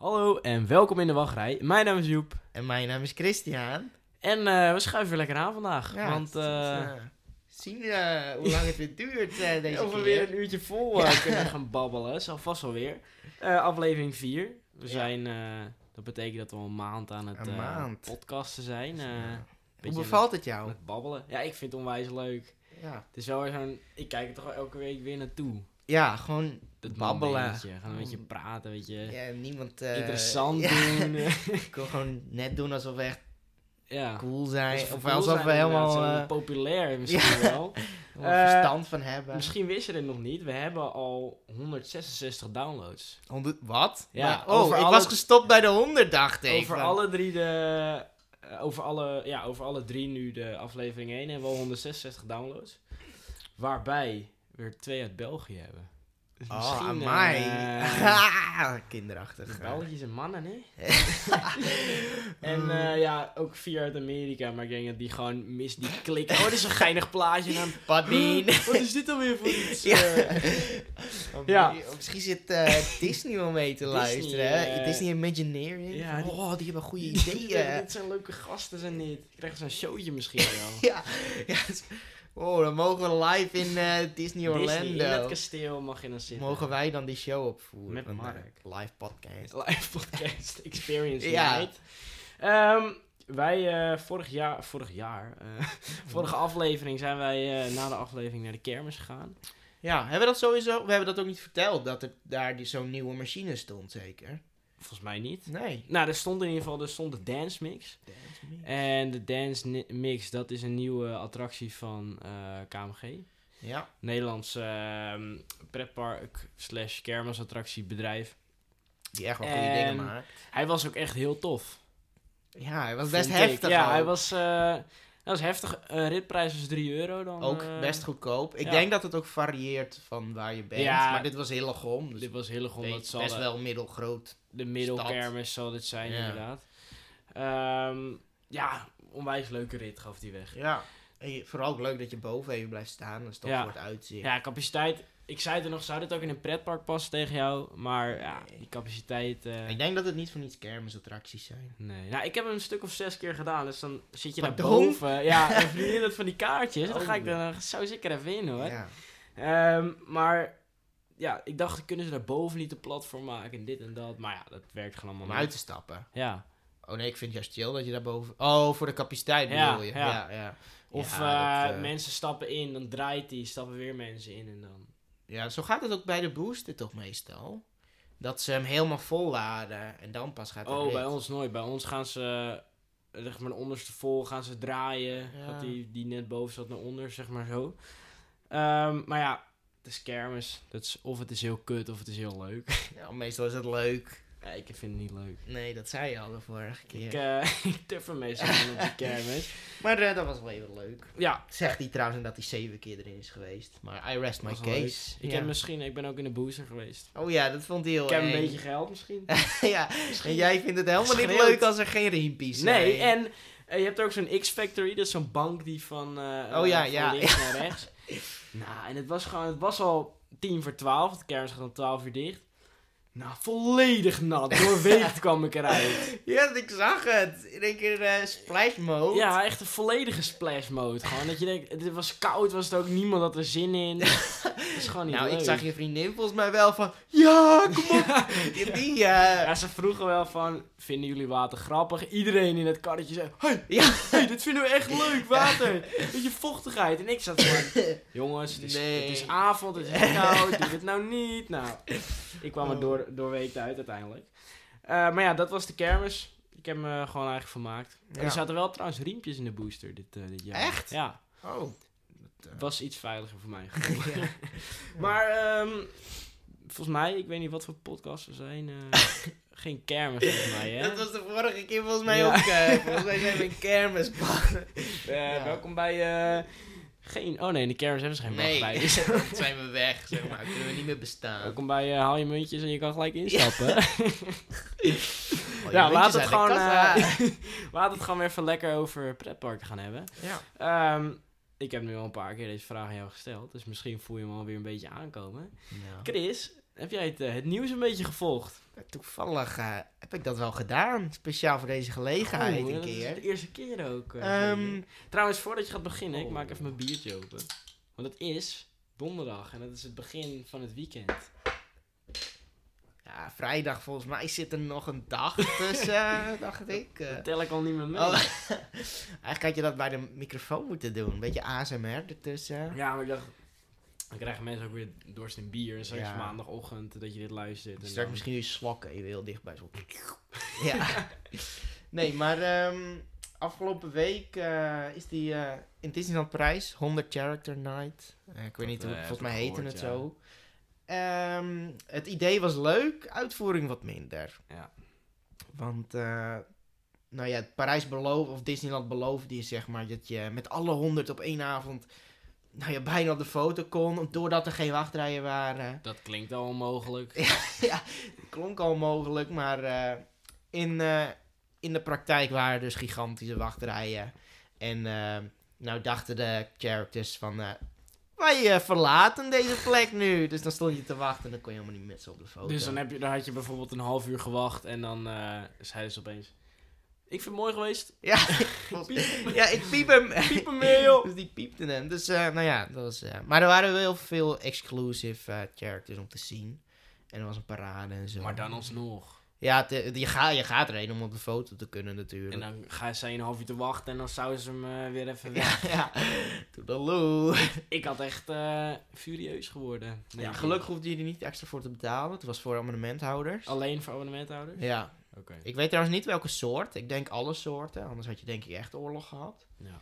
Hallo en welkom in de wachtrij. Mijn naam is Joep. En mijn naam is Christian. En eh, we schuiven lekker aan vandaag. Ja, want eh, zien hoe lang het weer duurt deze of we weer een uurtje vol Ja. kunnen gaan babbelen. Zal vast wel weer. Eh, aflevering 4. We Ja. zijn, dat betekent dat we al een maand aan het podcasten zijn. Ja. Hoe bevalt het jou? het babbelen. Ja, ik vind het onwijs leuk. Ja, Het is wel zo'n... Ik kijk er toch elke week weer naartoe. Ja gewoon Dat Babbelen. momentje. Gaan een beetje praten, weet je. ja, niemand... eh, Interessant ja, doen. Ik wil gewoon net doen alsof we echt ja. cool zijn. Of cool alsof zijn, we helemaal eh, populair misschien wel. Eh, verstand van hebben. Misschien wist je het nog niet. We hebben al 166 downloads. 100 wat? Ja, Maar- oh, ik alle- was gestopt bij de 100, dacht ik. Over Van- alle drie de... over, alle, ja, over alle drie nu de aflevering 1 hebben we al 166 downloads. Waarbij er twee uit België hebben. Dus Oh, Kinderachtig. de België en mannen, hè? En eh, ja, ook vier uit Amerika. Maar ik denk dat die gewoon mis die klik. Oh, dit is een geinig plaatje. Dan, wat is dit alweer voor iets? Ja. eh? Oh, Ja. Misschien zit eh, Disney wel mee te Disney, luisteren. hè? eh, Disney Imagineering. ja, die- oh, die hebben goede ideeën. dit zijn leuke gasten, zijn dit. Je krijgt zo'n showtje misschien wel. ja, ja. Oh, dan mogen we live in eh, Disney Orlando. Disney, in het kasteel mag je dan zitten. mogen wij dan die show opvoeren? Met eh, Mark. live podcast. Live podcast experience Ja. night. Ehm, wij, eh, vorig jaar, vorig jaar, vorige aflevering zijn wij na de aflevering naar de kermis gegaan. Ja, hebben we dat sowieso... We hebben dat ook niet verteld, dat er daar die zo'n nieuwe machine stond, zeker? Volgens mij niet. Nee. Nou, er stond in ieder geval, er stond de Dance Mix. En de Dance Mix, dat is een nieuwe attractie van eh, KMG. Ja. Nederlands ehm pretpark slash kermisattractiebedrijf. Die echt wel goede En- dingen maakt. Hij was ook echt heel tof. Ja, hij was best ik. heftig Ja, hij was, eh, hij was heftig. Eh, ritprijs was 3 euro dan. Ook eh, best goedkoop. Ik ja. denk dat het ook varieert van waar je bent. Ja. maar dit was Hillegom. Dus Dit was Hillegom, weet- dat zal best wel middelgroot. de middelkermis zal dit zijn Ja. inderdaad. Ehm, ja, onwijs leuke rit gaf hij weg. Ja. En je- vooral ook leuk dat je boven even blijft staan. Dat is toch voor het uitzicht. Ja, capaciteit. Ik zei het er nog, zou dit ook in een pretpark passen tegen jou? Maar ja, die capaciteit... eh, Ik denk dat het niet voor niets kermisattracties zijn. Nee, nou, ik heb hem een stuk of zes keer gedaan, dus dan zit je daar boven. Ja, een vriendin had van die kaartjes. Dan Oh. ga ik er zo zeker even in hoor. Ja. Ehm, maar ja, ik dacht, kunnen ze daar boven niet een platform maken en dit en dat. Maar ja, dat werkt gewoon allemaal Om uit te stappen. Ja. Oh nee, ik vind het juist chill dat je daarboven... Oh, voor de capaciteit Ja, bedoel je. ja. Ja, ja. Of eh, dat, eh, mensen stappen in, dan draait die, stappen weer mensen in en dan... Ja, zo gaat het ook bij de booster toch meestal. Dat ze hem helemaal vol laden en dan pas gaat het Oh, bij ons nooit. Bij ons gaan ze, eh, zeg maar de onderste vol, gaan ze draaien. Ja. Gaat die, die net boven zat naar onder, zeg maar zo. Ehm, maar ja, het is kermis. Dat is, of het is heel kut of het is heel leuk. Ja, meestal is het leuk. Ja, ik vind het niet leuk. Nee, dat zei je al de vorige keer. Ik, eh ik durf meestal niet op de kermis. Maar eh, dat was wel even leuk. Ja, Zegt hij trouwens dat hij zeven keer erin is geweest. Maar I rest my case. Ik Ja. heb misschien, ik ben ook in de booster geweest. Oh ja, dat vond hij heel Ik heb een beetje geld misschien. ja, en jij vindt het helemaal niet leuk als er geen riempies zijn. Nee, en eh, je hebt ook zo'n X-Factory, dat is zo'n bank die van, eh Oh ja, van ja. links naar rechts. nou, en het was gewoon, het was al tien voor twaalf, het kermis gaat om twaalf uur dicht. Nou, volledig nat, doorweekt kwam ik eruit. Ja, ik zag het. In één keer eh splash mode. Ja, echt een volledige splash mode. Gewoon dat je denkt, het was koud, was het ook niemand had er zin in. Het is gewoon niet Nou, leuk. ik zag je vriendin volgens mij wel van... Ja, kom op. Die, die, eh, Ja, ze vroegen wel van, vinden jullie water grappig? Iedereen in het karretje zei, hey, ja. hey, dit vinden we echt leuk, water. Beetje vochtigheid. En ik zat gewoon, jongens, het is, Nee. het is avond, het is koud, doe dit nou niet. Nou, ik kwam er Oh. door, doorweekt uit uiteindelijk. Eh, maar ja, dat was de kermis. Ik heb me gewoon eigenlijk vermaakt. Ja. Er zaten wel trouwens riempjes in de booster dit, eh, dit jaar. Echt? Ja, Oh. het was iets veiliger voor mij. Ja. Maar ehm, volgens mij, ik weet niet wat voor podcast we zijn. eh, geen kermis volgens mij, hè? Dat was de vorige keer volgens mij Ja. ook. eh, volgens mij zijn we een. Eh, Ja. Welkom bij. eh, geen. Oh nee, in de kermis hebben ze geen Nee, wachtrij. Dus- zijn we weg. Zeg maar. Kunnen we niet meer bestaan. welkom bij. eh, haal je muntjes en je kan gelijk instappen. Ja, muntjes laat het, gewoon, eh, laat het gewoon weer even lekker over pretparken gaan hebben. ja. Ehm, ik heb nu al een paar keer deze vraag aan jou gesteld. Dus misschien voel je hem alweer een beetje aankomen. Ja. Chris, heb jij het, eh, het nieuws een beetje gevolgd? Toevallig eh, heb ik dat wel gedaan. Speciaal voor deze gelegenheid Oh, een dat is keer. de eerste keer ook. eh, Ehm. Trouwens, voordat je gaat beginnen, ik maak Oh. even mijn biertje open. Want het is donderdag en het is het begin van het weekend. ja, vrijdag volgens mij zit er nog een dag tussen, dacht ik. eh. Dat tel ik al niet meer mee. Oh, eigenlijk had je dat bij de microfoon moeten doen. Een beetje ASMR ertussen. Ja, maar ik dacht, dan krijgen mensen ook weer dorst in bier. En straks Ja. maandagochtend dat je dit luistert. en Straks dan- misschien je slokken even heel dichtbij. Zo. ja. Nee, maar ehm, afgelopen week eh, is die eh, in Disneyland Parijs 100 Character Night. Eh, ik weet niet hoe, eh, volgens mij heette het zo. Ehm, het idee was leuk, uitvoering wat minder. Ja. Want, nou ja, Parijs belooft, of Disneyland beloofde je zeg maar, dat je met alle 100 op één avond, nou ja, bijna op de foto kon, doordat er geen wachtrijen waren. Dat klinkt al onmogelijk. ja, klonk al mogelijk, maar eh, in, eh, in de praktijk waren er dus gigantische wachtrijen. En eh, nou dachten de characters van, wij verlaten deze plek nu. Dus dan stond je te wachten en dan kon je helemaal niet met ze op de foto. Dus dan, heb je, dan had je bijvoorbeeld een half uur gewacht en dan zeiden ze opeens... Ik vind het mooi geweest. Ja, ja, ik piep hem. Piep hem weer, joh. Dus die piepte hem. Dus eh, nou ja, dat was... eh, maar er waren wel heel veel exclusive eh, characters om te zien. En er was een parade en zo. Maar dan alsnog. Ja, je, gaat je gaat erheen om op de foto te kunnen natuurlijk. En dan ga je een half uur te wachten en dan zouden ze hem weer even weg. Ja, ja. Toedeloe. Ik had echt eh, furieus geworden. Ja, gelukkig hoefde je er niet extra voor te betalen. Het was voor abonnementhouders. Alleen voor abonnementhouders? Ja. Ik weet trouwens niet welke soort. Ik denk alle soorten. Anders had je denk ik echt oorlog gehad. Ja.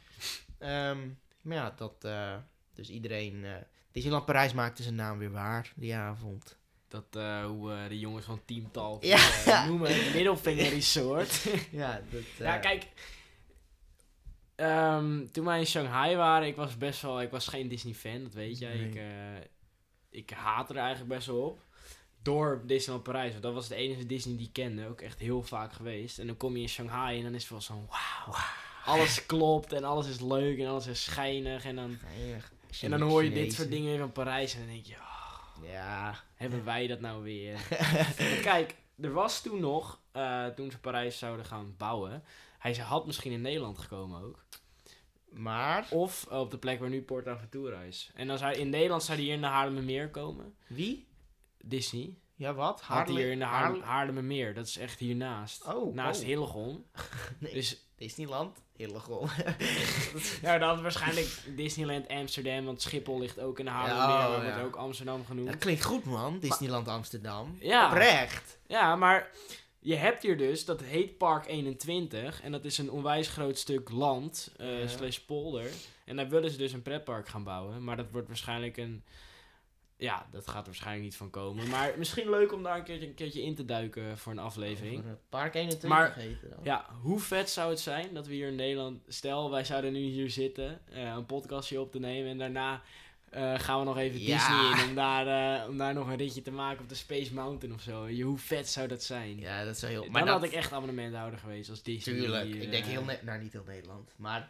Ehm, maar ja, dat... eh, dus iedereen... eh Disneyland Parijs maakte zijn naam weer waar die avond. Dat eh, hoe de jongens van Team Talk Ja. noemen. Middelvinger Resort. ja, dat... ja, kijk. Ehm, toen wij in Shanghai waren, ik was best wel... Ik was geen Disney-fan, dat weet jij. Nee. Ik, ik haat er eigenlijk best wel op. Door Disneyland Parijs. Want dat was de enige Disney die ik kende. Ook echt heel vaak geweest. En dan kom je in Shanghai en dan is het wel zo'n... Wauw. Alles klopt en alles is leuk en alles is schijnig. En dan, Geinig. en dan hoor je dit soort dingen van Parijs. En dan denk je... oh, Ja. hebben wij dat nou weer? Kijk, er was toen nog, eh, toen ze Parijs zouden gaan bouwen. Hij had misschien in Nederland gekomen ook. Maar... Of op de plek waar nu Port Aventura is. En dan zou in Nederland zou hij hier in de Haarlemmermeer komen. Wie? Disney. Ja, wat? Had hier in de Haarlem, Haarlem- Haarlemmermeer. Dat is echt hiernaast. Oh, Naast oh. Hillegom. Nee. Dus Disneyland? Hillegom. ja, dan waarschijnlijk Disneyland Amsterdam. Want Schiphol ligt ook in de Haarlemmermeer. Ja, oh, wordt ook Amsterdam genoemd. dat klinkt goed, man. Disneyland Amsterdam. Ja. Oprecht. Ja, maar je hebt hier dus, dat heet Park 21. En dat is een onwijs groot stuk land, eh Ja. slash polder. En daar willen ze dus een pretpark gaan bouwen. Maar dat wordt waarschijnlijk een... Ja, dat gaat er waarschijnlijk niet van komen. Maar misschien leuk om daar een keertje, een keertje in te duiken voor een aflevering. Over, Park 21 Maar- heette dat. Ja, hoe vet zou het zijn dat we hier in Nederland... Stel, wij zouden nu hier zitten, eh, een podcastje op te nemen... en daarna eh, gaan we nog even Ja. Disney in om daar, eh, om daar nog een ritje te maken op de Space Mountain of zo. Je, hoe vet zou dat zijn? Ja, dat zou heel... Dan Maar dat, had ik echt abonnementhouder geweest als Disney. Tuurlijk. ik denk heel... Ne nou, niet heel Nederland. Maar...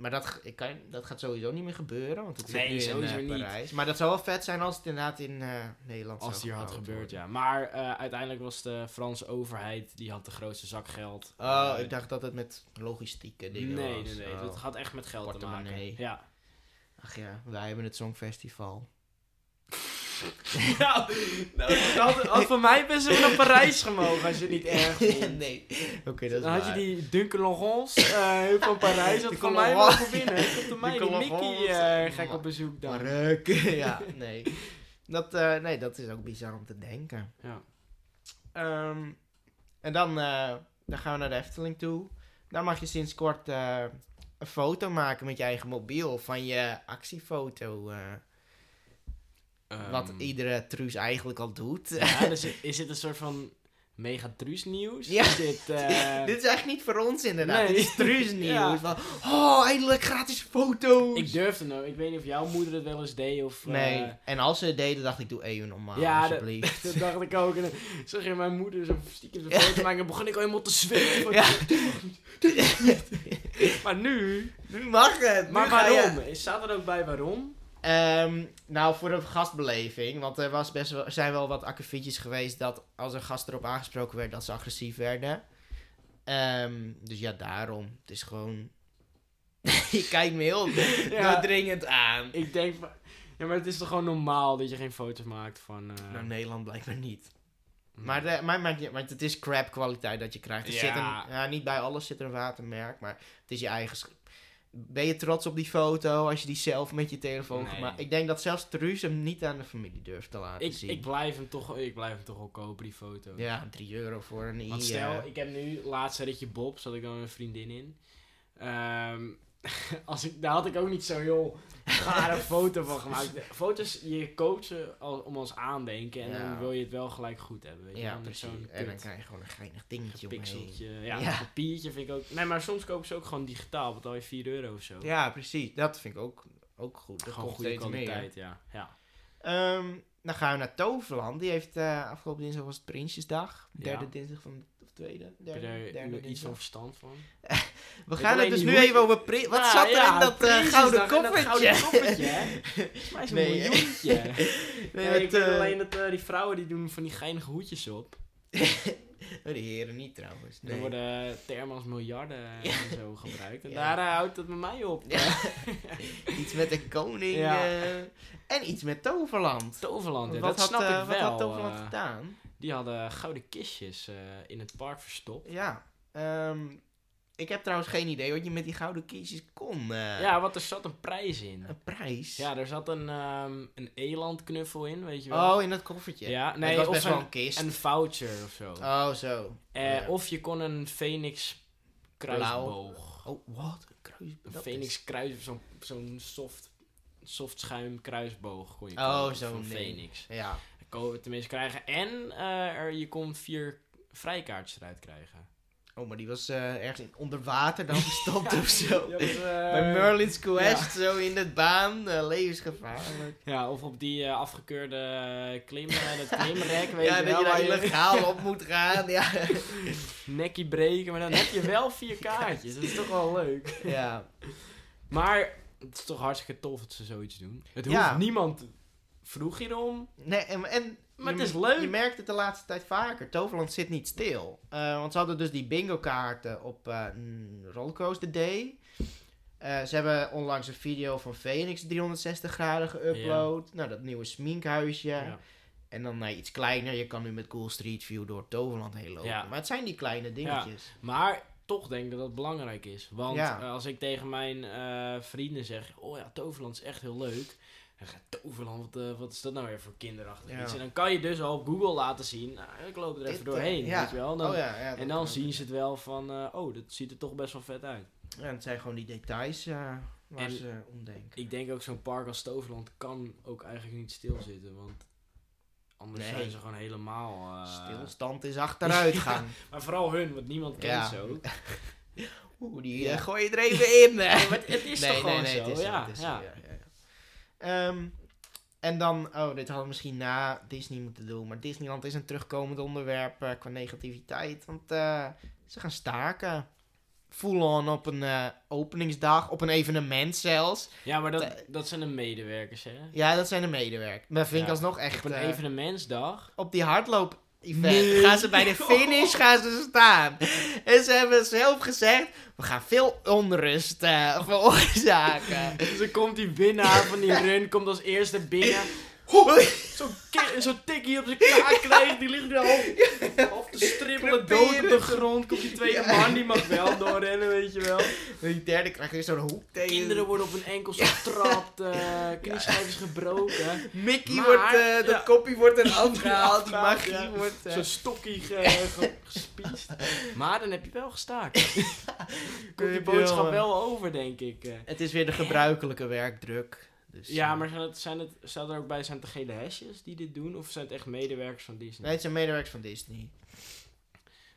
Maar dat, ik kan, dat gaat sowieso niet meer gebeuren, want het zit Nee, nu in sowieso eh, niet. Parijs. Maar dat zou wel vet zijn als het inderdaad in eh, Nederland Als het hier had gebeurd, worden. ja. Maar eh, uiteindelijk was de Franse overheid, die had de grootste zak geld. Oh, ik dacht dat het met logistieke dingen Nee, was. nee, nee. Oh. Dat gaat echt met geld te maken. Ja. Ach ja, wij hebben het Songfestival. nou, nou, had, had voor mij best wel naar Parijs gemogen als je het niet erg vond. nee. Oké, dat is Dan had je die Duncan eh, van Parijs, dat Die van mij mogen winnen. Komt mij, die Mickey Laurence. eh, ga ik op bezoek dan. Maruk. ja, nee. Dat, eh, nee, dat is ook bizar om te denken. Ja. Ehm, en dan, eh, dan gaan we naar de Efteling toe. Daar mag je sinds kort eh, een foto maken met je eigen mobiel van je actiefoto. Eh, wat Ehm, iedere truus eigenlijk al doet. Ja, dus is dit een soort van mega truus nieuws? Ja. Is dit, eh, Dit is echt niet voor ons inderdaad. Nee. Dit is truus nieuws. Ja. Van, oh, eindelijk gratis foto's. ik durfde nou. Ik weet niet of jouw moeder het wel eens deed of... eh, Nee, en als ze het deden, dacht ik, doe even normaal, Ja, dat- alsjeblieft. Dat dacht ik ook. En dan zag je mijn moeder zo stiekem zo'n foto maken. En begon ik al helemaal te zweten. Ja. Maar nu... nu mag het. nu Maar je- waarom? Staat er ook bij waarom? Ehm, nou, voor de gastbeleving, want er was best wel, er zijn wel wat akkefietjes geweest dat als een gast erop aangesproken werd, dat ze agressief werden. Ehm, dus ja, daarom. Het is gewoon... je kijkt me heel Ja. doordringend aan. Ik denk... van- Ja, maar het is toch gewoon normaal dat je geen foto's maakt van... eh, Nou, Nederland blijkbaar niet. mm. Maar, de, maar, maar, maar het is crap kwaliteit dat je krijgt. Er Ja. zit een, ja, niet bij alles zit er een watermerk, maar het is je eigen... Ben je trots op die foto als je die zelf met je telefoon Nee. gemaakt? Ik denk dat zelfs Truus hem niet aan de familie durft te laten ik, zien. ik, blijf hem toch, ik blijf hem toch wel kopen, die foto. Ja, 3 euro voor een Want i, stel, eh. ik heb nu laatste ritje Bob, zat ik dan met een vriendin in. Ehm, als ik, daar had ik ook niet zo heel gare foto van gemaakt. De Foto's, je koopt ze om als aandenken en Ja. dan wil je het wel gelijk goed hebben. Weet je? Ja, precies. En dan krijg je gewoon een geinig dingetje omheen. pixeltje. Ja, Ja. een papiertje vind ik ook... Nee, maar soms kopen ze ook gewoon digitaal, betaal je 4 euro of zo. Ja, precies. Dat vind ik ook, ook goed. Dat gewoon goede kwaliteit, ja. ja. Ehm, dan gaan we naar Toverland. Die heeft eh, afgelopen dinsdag was het Prinsjesdag. Derde dinsdag van tweede. Derde, daar derde iets van verstand van? We gaan het dus nu hoe- even over Prins. Wat Ja, zat er ja, in dat eh, gouden koffertje? gouden koffertje, hè? Volgens mij is het een Nee, hè? miljoentje. Nee, ik weet eh, alleen dat eh, die vrouwen die doen van die geinige hoedjes op. oh, die heren niet trouwens. Nee. worden termen als miljarden Ja. en zo gebruikt. En Ja. daar houdt het met mij op. Ja. iets met de koning. Ja. eh, en iets met Toverland. Toverland, wat, dat had, snap ik wel. wat had Toverland gedaan? Die hadden gouden kistjes eh, in het park verstopt. Ja. ehm, ik heb trouwens geen idee wat je met die gouden kiesjes kon. eh. Ja, want er zat een prijs in. Een prijs? Ja, er zat een, ehm een elandknuffel in, weet je wel. Oh, in dat koffertje. Ja, Nee, was of best een, wel een kist. een voucher of zo. Oh, zo. Eh, ja. Of je kon een Phoenix kruisboog. Oh, wat? Een kruis. Een Phoenix is- kruis, zo'n zo'n soft, soft schuim kruisboog kon je Oh, zo'n. Phoenix. Ja. Tenminste krijgen. En eh, er, je kon vier vrijkaartjes eruit krijgen. Oh, maar die was eh, ergens in, onder water dan verstopt of zo. Ja, dus, eh, Bij Merlin's Quest, zo in de baan, levensgevaarlijk. Ja, of op die afgekeurde klim, dat klimrek, weet ja, je dat wel. je daar waar je illegaal op moet gaan. Ja. nekkie breken, maar dan heb je wel vier kaartjes. Dat is toch wel leuk. ja. Maar het is toch hartstikke tof dat ze zoiets doen. Het hoeft Ja. niemand vroeg hierom. Nee, en, en Maar je, het is leuk. Je merkt het de laatste tijd vaker. Toverland zit niet stil. Eh, want ze hadden dus die bingo kaarten op mm, Rollercoaster Day. Eh, ze hebben onlangs een video van Phoenix 360 graden geüpload. Nou, dat nieuwe sminkhuisje. Ja. En dan naar iets kleiner. Je kan nu met Cool Street View door Toverland heen lopen. Ja. Maar het zijn die kleine dingetjes. Maar toch denk ik dat dat belangrijk is. Want Ja. als ik tegen mijn vrienden zeg: Oh ja, Toverland is echt heel leuk. Toverland, wat, eh, wat is dat nou weer voor kinderachtig Ja. iets? En dan kan je dus al op Google laten zien: nou, Ik loop er even Dit, doorheen. eh, ja. Weet je wel? Dan- oh ja, en dan kan zien ze het wel van: eh, Oh, dat ziet er toch best wel vet uit. Ja, het zijn gewoon die details eh, waar En- ze om denken. Ik denk ook zo'n park als Toverland kan ook eigenlijk niet stilzitten. Want anders Nee. zijn ze gewoon helemaal. eh, Stilstand is achteruitgang. Maar vooral hun, want niemand kent ook. Oeh, die eh, gooi je er even in. Nee, maar het, het is toch gewoon zo. het is zo, ja, het is zo, ja. Ehm, en dan, oh, dit hadden we misschien na Disney moeten doen. Maar Disneyland is een terugkomend onderwerp eh, qua negativiteit. Want eh, ze gaan staken. Full on op een eh, openingsdag, op een evenement zelfs. Ja, maar dat, dat zijn de medewerkers, hè? Ja, dat zijn de medewerkers. Maar vind ik Ja, alsnog echt... Op een evenementsdag. op die hardloop event Nee. gaan ze bij de finish gaan ze staan. En ze hebben zelf gezegd, we gaan veel onrust eh, veroorzaken. Dus dan komt die winnaar van die run, komt als eerste binnen. Zo'n zo'n tikkie op zijn kaak krijgt, die ligt er half, half te stribbelen dood op de grond. Komt die tweede Ja. man, die mag wel doorrennen, weet je wel. Die derde krijgt weer zo'n hoek tegen. Kinderen worden op hun enkels getrapt, eh knieschijven gebroken. Mickey Maar- wordt, eh, dat ja. kopje wordt er afgehaald. Die magie ja. wordt... eh, Zo'n stokkie ge- ge- gespiest. Maar dan heb je wel gestaakt. Komt je boodschap wel, wel over, denk ik. eh. Het is weer de gebruikelijke werkdruk. Dus, Ja, eh, maar zijn het, zijn het, staat er ook bij, zijn het de gele hesjes die dit doen? Of zijn het echt medewerkers van Disney? Nee, het zijn medewerkers van Disney.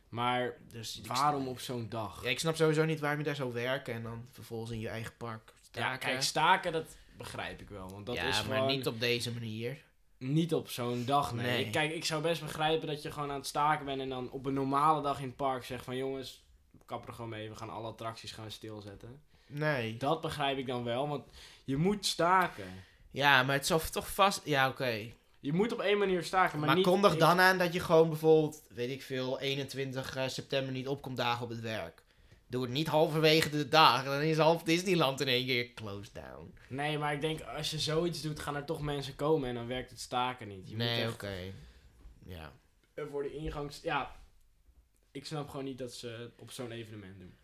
Maar Dus waarom op zo'n dag? Ja, ik snap sowieso niet waarom je daar zou werken en dan vervolgens in je eigen park Ja, staken. kijk, staken, dat begrijp ik wel. Want dat ja, is maar gewoon niet op deze manier. niet op zo'n dag, nee. Kijk, ik zou best begrijpen dat je gewoon aan het staken bent... en dan op een normale dag in het park zegt van... jongens, kap er gewoon mee, we gaan alle attracties gaan stilzetten. Nee. Dat begrijp ik dan wel, want je moet staken. Ja, maar het zal toch vast... Ja, oké. Je moet op één manier staken, maar, Maar, niet... kondig dan aan dat je gewoon bijvoorbeeld, weet ik veel, 21 eh, september niet opkomt dagen op het werk. Doe het niet halverwege de dag. Dan is half Disneyland in één keer closed down. Nee, maar ik denk, als je zoiets doet, gaan er toch mensen komen en dan werkt het staken niet. Je nee, oké. Ja. voor de ingangs... Ja, ik snap gewoon niet dat ze op zo'n evenement doen.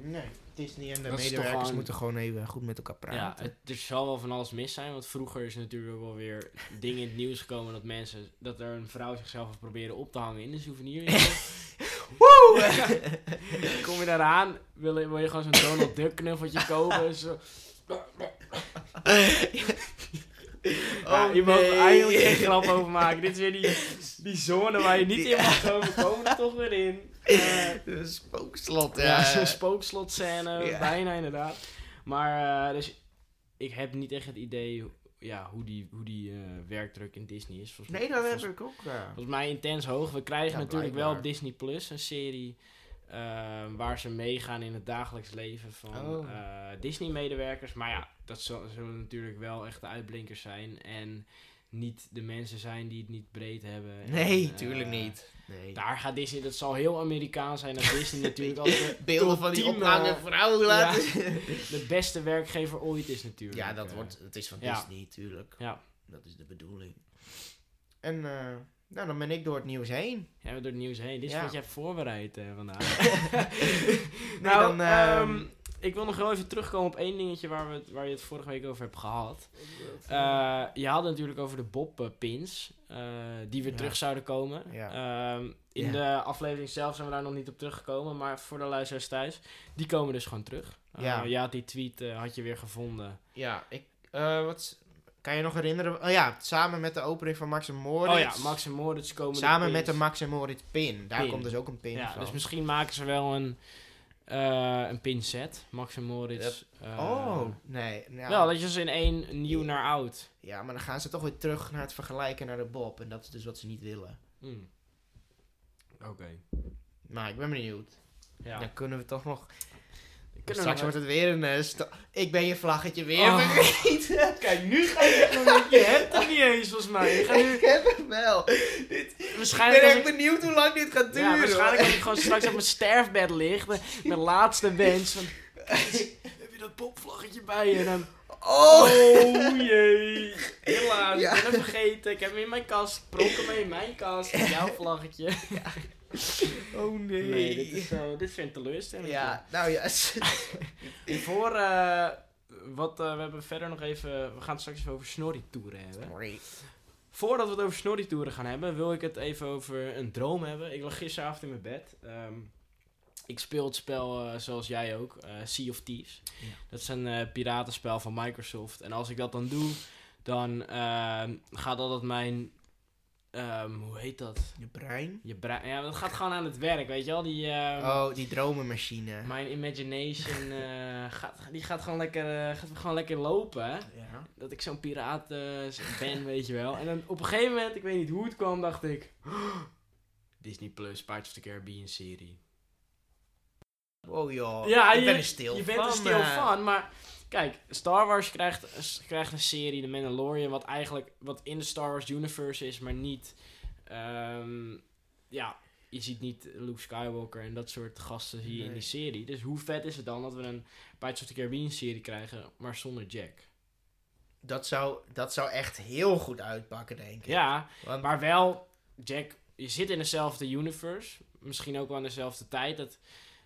Nee, Disney en de Dat is toch medewerkers gewoon- moeten gewoon even goed met elkaar Ja, praten. het, er zal wel van alles mis zijn, want vroeger is natuurlijk wel weer dingen in het nieuws gekomen dat mensen, dat er een vrouw zichzelf heeft proberen op te hangen in de souvenirwinkel. Woe! Kom je daaraan, wil je, wil je gewoon zo'n Donald Duck knuffeltje kopen? Zo. Ja, Oh, je mag er nee. eigenlijk geen grap over maken. Dit is weer die, die zone waar je niet in mag komen. We komen er toch weer in. Eh, De spookslot, ja, ja. zo'n spookslotscène, Ja. bijna inderdaad. Maar, eh, dus ik heb niet echt het idee ja, hoe die, hoe die eh, werkdruk in Disney is. Volgens, Nee, dat heb ik ook. ja. volgens mij intens hoog. We krijgen Ja, natuurlijk wel op Disney Plus een serie eh, waar ze meegaan in het dagelijks leven van Oh. eh, Disney-medewerkers. Maar ja, dat zullen natuurlijk wel echt de uitblinkers zijn. En niet de mensen zijn die het niet breed hebben. Nee, En, tuurlijk eh, niet. Nee. Daar gaat Disney, dat zal heel Amerikaans zijn. Dat Disney natuurlijk de Beelden van die opgehangen vrouwen laten de beste werkgever ooit is natuurlijk. Ja, dat eh. wordt, het is van ja. Disney, tuurlijk. Ja. Dat is de bedoeling. En eh, nou, dan ben ik door het nieuws heen. Ja, door het nieuws heen. Dit is Ja. wat je hebt voorbereid eh, vandaag. Nee, nou, dan, ehm, ehm, ik wil nog wel even terugkomen op één dingetje waar, we waar je het vorige week over hebt gehad. Eh, je had het natuurlijk over de Bob-pins, eh, die weer Ja. terug zouden komen. Ja. Ehm, in Ja. de aflevering zelf zijn we daar nog niet op teruggekomen, maar voor de luisteraars thuis, die komen dus gewoon terug. Eh, Ja. ja, die tweet eh, had je weer gevonden. Ja, ik, eh, wat, kan je nog herinneren? Oh ja, samen met de opening van Max en Moritz. Oh ja, Max en Moritz komen Samen de met de. Max en Moritz pin. Daar Pin. komt dus ook een pin Ja, van. dus misschien maken ze wel een, eh een pinset, Max en Moritz. eh, oh, nee. Nou, Wel, dat je ze in één nieuw naar oud. Ja, maar dan gaan ze toch weer terug naar het vergelijken naar de Bob. En dat is dus wat ze niet willen. Hmm. Oké. Maar ik ben benieuwd. Ja. Dan kunnen we toch nog... Kunnen Straks wordt het weer een... eh, sta- ik ben je vlaggetje weer Oh. vergeten. Kijk, nu ga je echt nog je hebt het niet eens volgens mij. Je gaat nu... ik heb hem wel. Dit, ik Waarschijnlijk ben als echt ik... benieuwd hoe lang dit gaat duren. Ja, waarschijnlijk als ik gewoon straks op mijn sterfbed lig, de- mijn laatste wens van... Heb je dat popvlaggetje bij je? En dan... Oh! Oh jee. Helaas, Ja. ik ben hem vergeten. Ik heb hem in mijn kast. Pronk hem mee in mijn kast. Jouw vlaggetje. Oh nee. Nee, dit is zo... Dit vind ik teleurstellend. Ja, nou ja. Voor... eh, wat, eh, we hebben verder nog even... We gaan het straks even over snorri-toeren hebben. Sorry. Voordat we het over snorri-toeren gaan hebben, wil ik het even over een droom hebben. Ik lag gisteravond in mijn bed. Ehm, ik speel het spel eh, zoals jij ook, eh, Sea of Thieves. Ja. Dat is een eh, piratenspel van Microsoft. En als ik dat dan doe, dan ehm, gaat altijd mijn... ehm, hoe heet dat? Je brein? Je brein... Ja, dat gaat gewoon aan het werk, weet je wel? Die, ehm, Oh, die dromenmachine. Mijn imagination eh, gaat, die gaat gewoon lekker, eh, gaat gewoon lekker lopen. Ja. dat ik zo'n piraat eh, ben, weet je wel. En dan op een gegeven moment, ik weet niet hoe het kwam, dacht ik... Disney Plus, Pirates of the Caribbean serie. Oh joh. ja, ik je, ben er stil je van. bent er stil van, maar... Kijk, Star Wars krijgt, krijgt een serie, The Mandalorian, wat eigenlijk wat in de Star Wars universe is, maar niet... ehm, ja, je ziet niet Luke Skywalker en dat soort gasten zie je in die serie. Dus hoe vet is het dan dat we een Pirates of the Caribbean serie krijgen, maar zonder Jack? Dat zou, dat zou echt heel goed uitpakken, denk ik. Ja, Want, Maar wel, Jack, je zit in dezelfde universe. Misschien ook wel aan dezelfde tijd. Dat,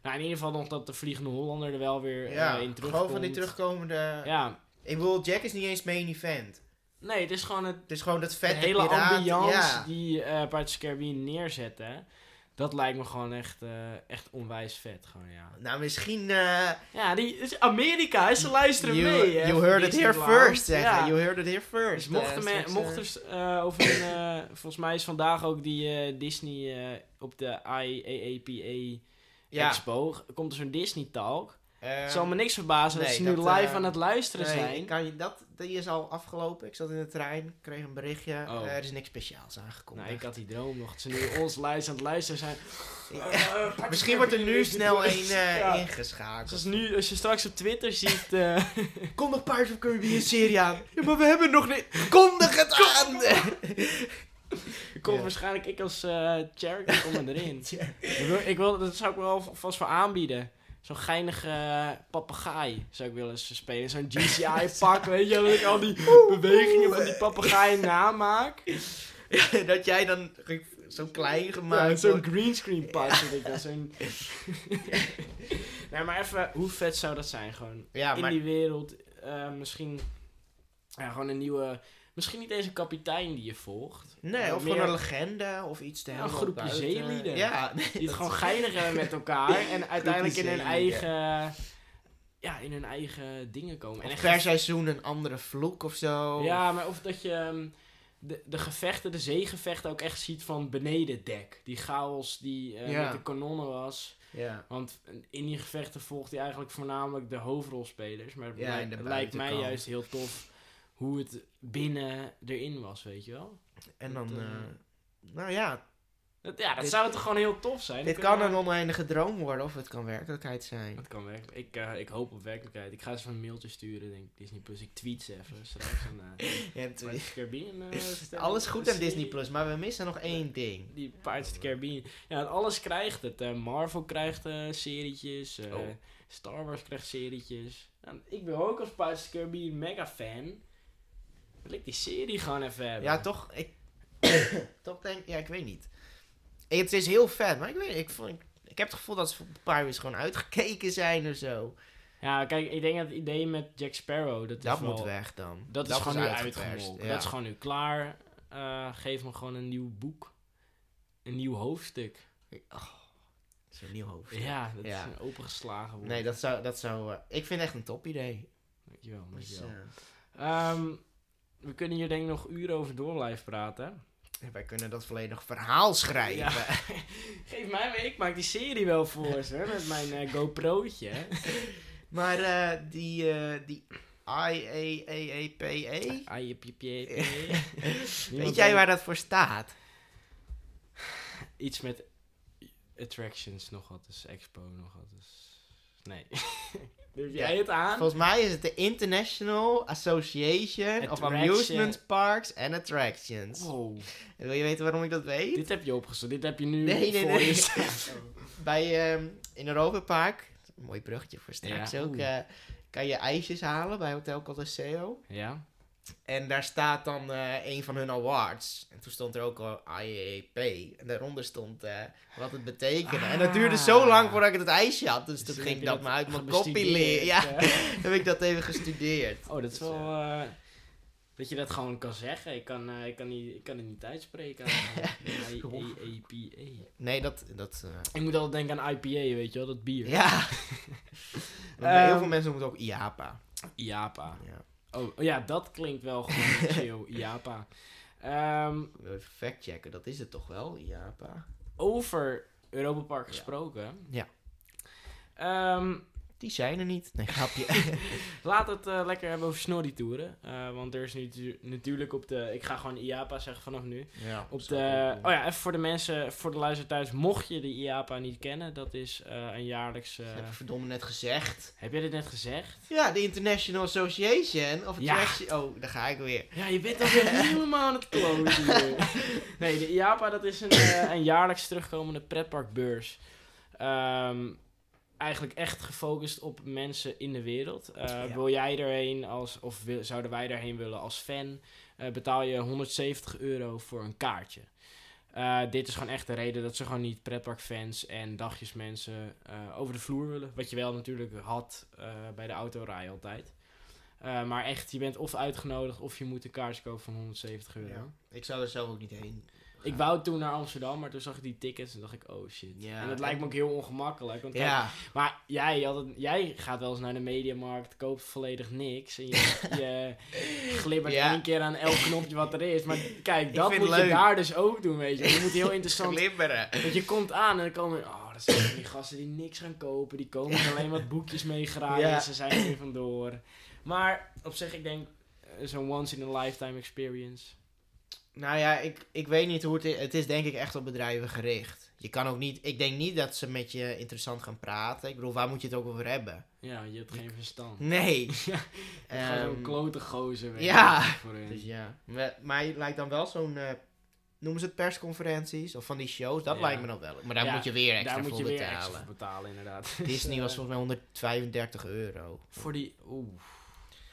nou, in ieder geval nog dat de Vliegende Hollander er wel weer ja, eh, in terugkomt. gewoon van die terugkomende... Ja, Ik bedoel, Jack is niet eens main event. nee, het is gewoon het, Het is gewoon dat de vette hele piraat- ambiance Ja. die eh Pirates Caribbean neerzetten. Dat lijkt me gewoon echt, eh, echt onwijs vet. Gewoon, ja. Nou, misschien... eh ja, die Amerika, ze luisteren you, mee. Hè, you van heard it here Disneyland. first, zeggen. Ja. You heard it here first. Dus mochten, eh, over een, volgens mij is vandaag ook die Disney op de IAAPA ja, Expo, komt er zo'n Disney Talk. eh, Het zal me niks verbazen dat ze nu dat, live eh, aan het luisteren nee, zijn. kan je, dat, die is al afgelopen. Ik zat in de trein, kreeg een berichtje. Oh. Eh, er is niks speciaals aangekondigd. Nou, ik had die droom nog. Dat ze nu ons luisteren aan het luisteren zijn. Misschien wordt er nu snel een eh, Ja. ingeschakeld. Zoals nu, als je straks op Twitter ziet... eh, Kom nog Pirates of Caribbean serie aan. Ja, maar we hebben nog niet... Kondig het aan! komt Ja. waarschijnlijk ik als eh character kom er erin. ik wil, ik wil, dat zou ik wel vast voor aanbieden. Zo'n geinige eh, papegaai zou ik willen eens spelen. Zo'n GCI-pak, weet je, dat ik al die bewegingen van die papegaai namaak. dat jij dan zo klein Ja, gemaakt zo'n wordt. greenscreen pak, weet ik wel. Zo'n... nee, maar even, hoe vet zou dat zijn gewoon? Ja, In maar die wereld, eh, misschien ja, gewoon een nieuwe... Misschien niet eens een kapitein die je volgt. Nee, maar of meer gewoon een legende of iets te Ja, hebben. een groepje zeelieden. Ja, nee, Die het gewoon is- geinig hebben met elkaar. En uiteindelijk in hun eigen... Ja, in hun eigen dingen komen. En Of echt per seizoen een andere vloek of zo. Ja, maar of dat je ehm, de, de gevechten, de zeegevechten ook echt ziet van beneden dek. Die chaos die eh, Ja. met de kanonnen was. Ja. Want in die gevechten volgt hij eigenlijk voornamelijk de hoofdrolspelers. Maar het, Ja, lijkt- mij juist heel tof hoe het binnen erin was, weet je wel. En dan... Eh, eh, nou ja, Dat, ja, dat Dit- zou toch gewoon heel tof zijn. dit kan een oneindige droom worden of het kan werkelijkheid zijn. Dat kan werkelijk. Ik, eh, ik hoop op werkelijkheid. Ik ga eens een mailtje sturen, denk ik. Disney Plus. Ik tweet ze even straks. En, Ja, Pirates of the Caribbean, stel- Alles goed aan serie. Disney Plus, maar we missen nog één ding. Die Pirates of the Caribbean. Ja, alles krijgt het. Marvel krijgt eh serietjes. eh, Oh. Star Wars krijgt serietjes. Nou, ik ben ook als Pirates of the Caribbean mega fan. Wil ik die serie gewoon even hebben. Ja, toch? Ik, toch denk ja, ik weet niet. Het is heel vet, maar ik weet ik, vond, ik, ik heb het gevoel dat ze voor Pirates gewoon uitgekeken zijn of zo. Ja, kijk, ik denk dat het idee met Jack Sparrow, dat, Dat is moet wel... weg dan. Dat, is gewoon nu uitgeperst, uitgemolken. ja. Dat is gewoon nu klaar. Eh, geef me gewoon een nieuw boek. Een nieuw hoofdstuk. Zo'n nieuw hoofd. Ja, dat Ja. is opengeslagen worden. Nee, dat zou, dat zou eh, ik vind het echt een top idee. Dankjewel, Dus, dankjewel. Ehm, we kunnen hier denk ik nog uren over door blijven praten. wij kunnen dat volledig verhaal schrijven. Ja. Geef mij maar, ik maak die serie wel voor ze, hè, met mijn eh, GoPro'tje. Maar eh, die, eh die Ah, jep, jep, jep, jep. weet jij waar dat voor staat? Iets met attractions nog wat, dus expo nog wat, dus... Nee. Durf jij Ja, het aan? Volgens mij is het de International Association of. Amusement Parks and Attractions. Wow. En wil je weten waarom ik dat weet? Dit heb je opgezocht, dit heb je nu Nee, nee, voor nee. je. Bij, ehm, in Europa Park, een mooi bruggetje voor straks Ja, ook, eh, kan je ijsjes halen bij Hotel Colosseo. Ja? En daar staat dan eh, een van hun awards. En toen stond er ook al IAP. En daaronder stond eh, wat het betekende. En dat duurde zo Ah. lang voordat ik het ijsje had. Dus, Dus toen ging ik dat maar uit mijn koppie leren. Ja, eh. heb ik dat even gestudeerd. Oh, dat is Dus, wel... dat je dat gewoon kan zeggen. Ik kan, ik kan, niet, ik kan het niet uitspreken. I- A- APA. Nee, dat... dat Ik moet altijd denken aan IPA, weet je wel, dat bier. ja. Want heel Ehm, veel mensen noemen het ook IAPA. IAPA. Ja. Oh, ja, dat klinkt wel gewoon chill. IAPA. Ehm, Even factchecken, dat is het toch wel, IAPA? over Europa Park gesproken. Ja. Ehm, Die zijn er niet. Nee, grapje. laat het eh, lekker hebben over snorri-toeren. Eh, want er is nu tu- natuurlijk op de... Ik ga gewoon IAPA zeggen vanaf nu. ja, Op de, oh ja, even voor de mensen, voor de luisteraar thuis. Mocht je de IAPA niet kennen, dat is eh, een jaarlijks... Dat heb ik verdomme net gezegd. heb jij dit net gezegd? Ja, de International Association of Ja. Attraction... Oh, daar ga ik weer. Ja, je bent alweer helemaal aan het kloten. Nee, de IAPA dat is een, een jaarlijks terugkomende pretparkbeurs. Ehm, eigenlijk echt gefocust op mensen in de wereld. Eh, Ja. Wil jij erheen als, of wil- zouden wij erheen willen als fan, eh, betaal je 170 euro voor een kaartje. Eh, dit is gewoon echt de reden dat ze gewoon niet pretparkfans en dagjesmensen over de vloer willen. Wat je wel natuurlijk had bij de autorij altijd. Maar echt, je bent of uitgenodigd of je moet een kaartje kopen van 170 euro. Ja. Ik zou er zelf ook niet heen. Ik wou toen naar Amsterdam, maar toen zag ik die tickets en dacht ik, oh shit. Ja, en dat lijkt me ook heel ongemakkelijk. Want kijk, Ja, maar jij, had het- jij gaat wel eens naar de mediamarkt, koopt volledig niks. En je, je glibbert Ja. één keer aan elk knopje wat er is. Maar kijk, dat moet je daar dus ook doen, weet je. Je moet heel interessant... glibberen. Want je komt aan en dan komen... Oh, dat zijn die gasten die niks gaan kopen. Die komen alleen wat boekjes mee. Ja. Ze zijn er vandoor. Maar op zich, ik denk... eh, Zo'n once in a lifetime experience. Nou ja, ik, ik weet niet hoe het is. Het is denk ik echt op bedrijven gericht. je kan ook niet... Ik denk niet dat ze met je interessant gaan praten. Ik bedoel, waar moet je het ook over hebben? Ja, je hebt geen verstand. Nee. Ja, Gewoon zo'n Ehm, klote gozer. weet ja. je, Voor hun. dus ja. Maar, maar je lijkt dan wel zo'n... eh, noemen ze het persconferenties? Of van die shows? Dat Ja. lijkt me dan wel. Maar daar Ja, moet je weer extra Daar moet voor je weer betalen. extra voor betalen, inderdaad. Disney was eh, volgens mij 135 euro. Voor die... Oeh.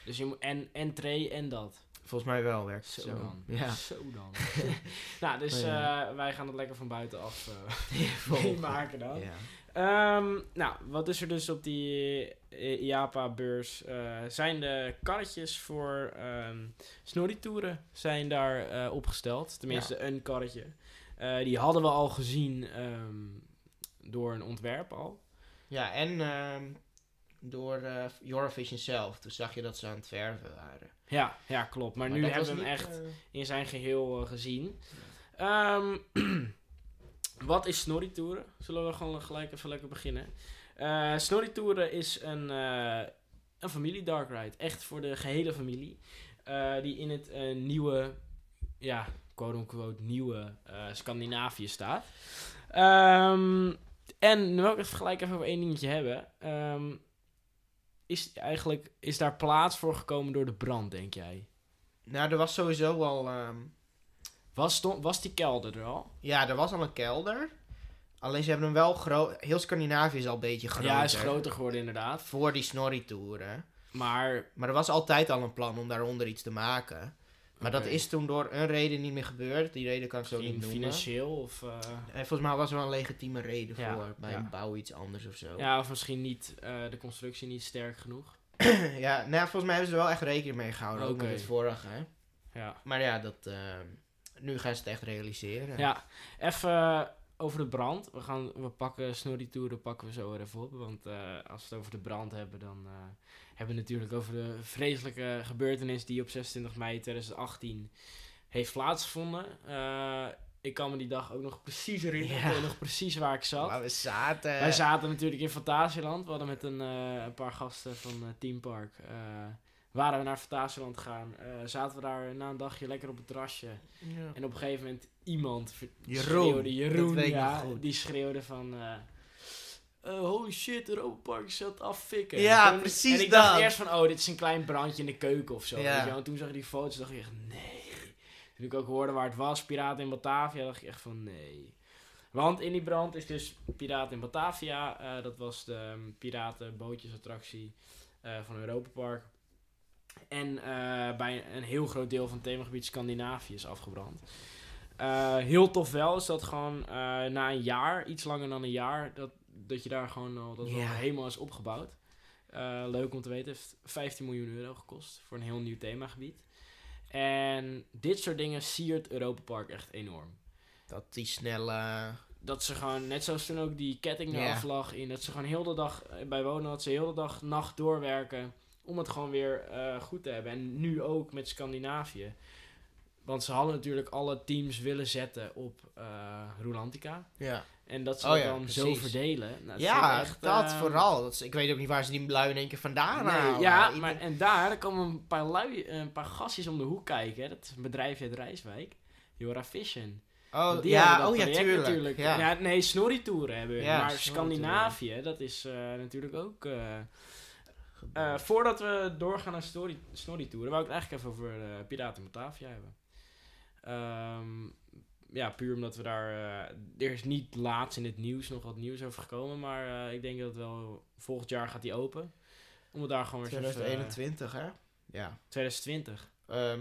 Dus je moet... En entree en dat. Volgens mij wel werkt het Zo, zo. dan. Ja. Zo dan. nou, dus Oh, ja. eh, wij gaan het lekker van buitenaf eh Volgen. meemaken dan. Ja. Ehm, nou, wat is er dus op die eh, IAPA-beurs? Eh, zijn de karretjes voor snorritouren zijn daar eh, opgesteld. Tenminste, een karretje. Eh, die hadden we al gezien ehm, door een ontwerp al. Ja, en door eh Eurovision zelf. Toen zag je dat ze aan het verven waren. Ja, ja klopt. Maar, nu hebben we hem echt eh, in zijn geheel eh, gezien. Ehm, wat is snorritouren? Zullen we gewoon gelijk even lekker beginnen. Eh snorritouren is een, een familie dark ride. Echt voor de gehele familie. Die in het nieuwe, ja, quote-unquote nieuwe Scandinavië staat. Ehm, en nu wil ik het gelijk even over één dingetje hebben. Ehm, is eigenlijk, is daar plaats voor gekomen door de brand, denk jij? Nou, er was sowieso al... ehm, Was, was die kelder er al? ja, er was al een kelder. Alleen ze hebben hem wel groot... Heel Scandinavië is al een beetje groter. Ja, is groter geworden inderdaad. Voor die snorri-toeren. Maar Maar er was altijd al een plan om daaronder iets te maken. Maar dat is toen door een reden niet meer gebeurd. Die reden kan ik zo niet noemen. financieel of... eh, En volgens mij was er wel een legitieme reden Ja, voor. Bij ja. een bouw iets anders of zo. ja, of misschien niet eh, de constructie niet sterk genoeg. ja, nou ja, volgens mij hebben ze er wel echt rekening mee gehouden. Ook met het vorige. Hè? Ja, Maar ja, dat, ehm, nu gaan ze het echt realiseren. ja. even over de brand. We, gaan, we pakken Snorri-toeren pakken we zo weer even op. Want eh, als we het over de brand hebben, dan eh, hebben het natuurlijk over de vreselijke gebeurtenis die op 26 mei 2018 heeft plaatsgevonden. Eh, ik kan me die dag ook nog precies herinneren. Ja. Ik weet nog precies waar ik zat. Maar we zaten... Wij zaten natuurlijk in Fantasieland. We hadden met een, eh, een paar gasten van eh, Team Park. eh, waren we naar Fantasieland gegaan. Zaten we daar na een dagje lekker op het terrasje. Ja. En op een gegeven moment iemand Jeroen, schreeuwde. Jeroen, ja, die schreeuwde van... eh, holy shit, Europa Park het affikken. Ja, En toen- precies En ik dacht eerst van, oh, dit is een klein brandje in de keuken of zo. Ja. weet je. En toen zag ik die foto's dacht ik echt, nee. Toen ik ook hoorde waar het was, Piraten in Batavia, dacht ik echt van, nee. Want in die brand is dus Piraten in Batavia. eh, dat was de um, piratenbootjesattractie eh van Europa Park. En bij een heel groot deel van het themagebied Scandinavië is afgebrand. Heel tof wel is dat gewoon na een jaar, iets langer dan een jaar, dat, dat je daar gewoon al dat helemaal is opgebouwd. Eh, leuk om te weten, heeft 15 miljoen euro gekost voor een heel nieuw themagebied. En dit soort dingen siert Europa Park echt enorm. Dat die snelle... Dat ze gewoon, net zoals toen ook die ketting eraf lag in, dat ze gewoon heel de dag bij wonen, dat ze heel de dag nacht doorwerken om het gewoon weer eh, goed te hebben. En nu ook met Scandinavië. Want ze hadden natuurlijk alle teams willen zetten op Rolantica. Ja, En dat ze Oh ja, dan zo verdelen. Nou, ja echt, dat eh, vooral. Dat ik weet ook niet waar ze die lui in één keer vandaan Nee, halen. ja, maar en daar komen een paar, lui, een paar gastjes om de hoek kijken. Dat is een bedrijfje uit Rijswijk. Jora Vision. Oh, Die ja, oh ja, tuurlijk. natuurlijk. Ja. Ja. nee, snorritouren hebben we. Ja, maar. Scandinavië, dat is eh, natuurlijk ook... eh, voordat we doorgaan naar snorritouren, wou ik het eigenlijk even over Piraten Batavia hebben. Ehm, ja, puur omdat we daar... eh, er is niet laatst in het nieuws nog wat nieuws over gekomen, maar eh, ik denk dat het wel volgend jaar gaat die open. Om het daar gewoon weer eens even, eh, 2021, hè? Ja. 2020. Ehm,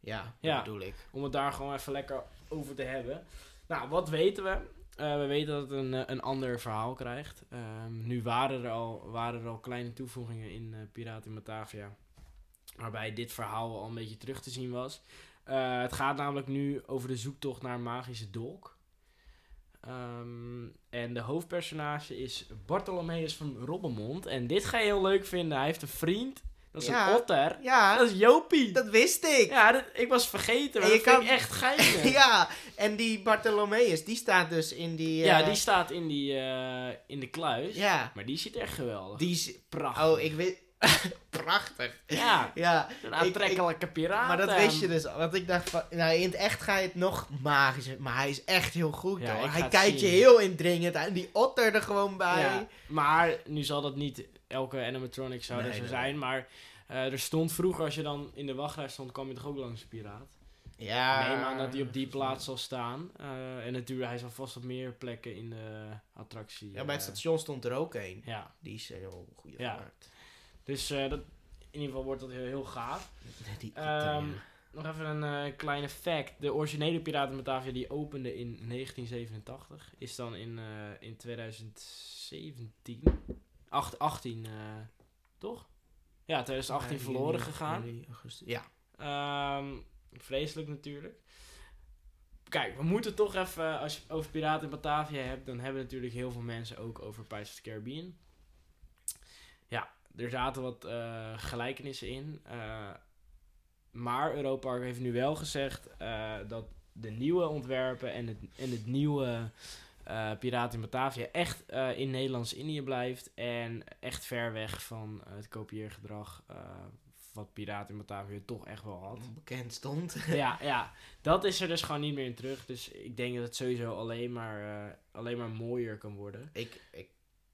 ja, Ja. dat bedoel ik. Om het daar gewoon even lekker over te hebben. Nou, wat weten we? We weten dat het een, een ander verhaal krijgt. Ehm, nu waren er, al, waren er al kleine toevoegingen in Piraten in Batavia. Waarbij dit verhaal al een beetje terug te zien was. Eh, het gaat namelijk nu over de zoektocht naar een magische dolk. Ehm, en de hoofdpersonage is Bartholomeus van Robbenmond. En dit ga je heel leuk vinden. Hij heeft een vriend. Dat is Ja. een otter. Ja, Dat is Jopie. dat wist ik. Ja, dat, ik was vergeten, maar En dat je kan- ik echt geinig. Ja, en die Bartholomeus, die staat dus in die... Ja, eh, die staat in, die, eh, in de kluis. Ja, Maar die ziet echt geweldig. die is... prachtig. Oh, ik weet... Prachtig. Ja, Ja, een ik- aantrekkelijke piraat. maar dat wist je dus. Want ik dacht van, nou in het echt ga je het nog magischer. Maar hij is echt heel goed Ja, ik hoor. ga Hij kijkt je heel indringend aan. Die otter er gewoon bij. Ja, maar nu zal dat niet elke animatronic zou Nee, er zo nee. zijn. Maar eh, er stond vroeger, als je dan in de wachtrij stond, kwam je toch ook langs een piraat. Ja. Neem aan dat hij op die plaats zal staan. Eh, en natuurlijk, hij zal vast op meer plekken in de attractie. Ja, bij het eh, station stond er ook een. Ja, Die is heel goed Ja. gemaakt. Dus eh, dat, in ieder geval wordt dat heel, heel gaaf. Die Ehm. Nog even een eh, kleine fact. De originele Piraten Batavia die opende in 1987. Is dan in, eh, in 2017... Acht, 18, eh, toch? Ja, 2018 Ja, verloren juni, gegaan. augustus. Ja. Ehm, vreselijk natuurlijk. Kijk, we moeten toch even, als je het over Piraten in Batavia hebt, dan hebben natuurlijk heel veel mensen ook over Pirates of the Caribbean. Ja, er zaten wat eh, gelijkenissen in. eh, maar Europa Park heeft nu wel gezegd eh, dat de nieuwe ontwerpen en het, en het nieuwe Piraten in Batavia echt in Nederlands-Indië blijft. En echt ver weg van het kopieergedrag wat Piraten in Batavia toch echt wel had. Bekend stond. ja, ja, dat is er dus gewoon niet meer in terug. Dus ik denk dat het sowieso alleen maar, alleen maar mooier kan worden. ik, ik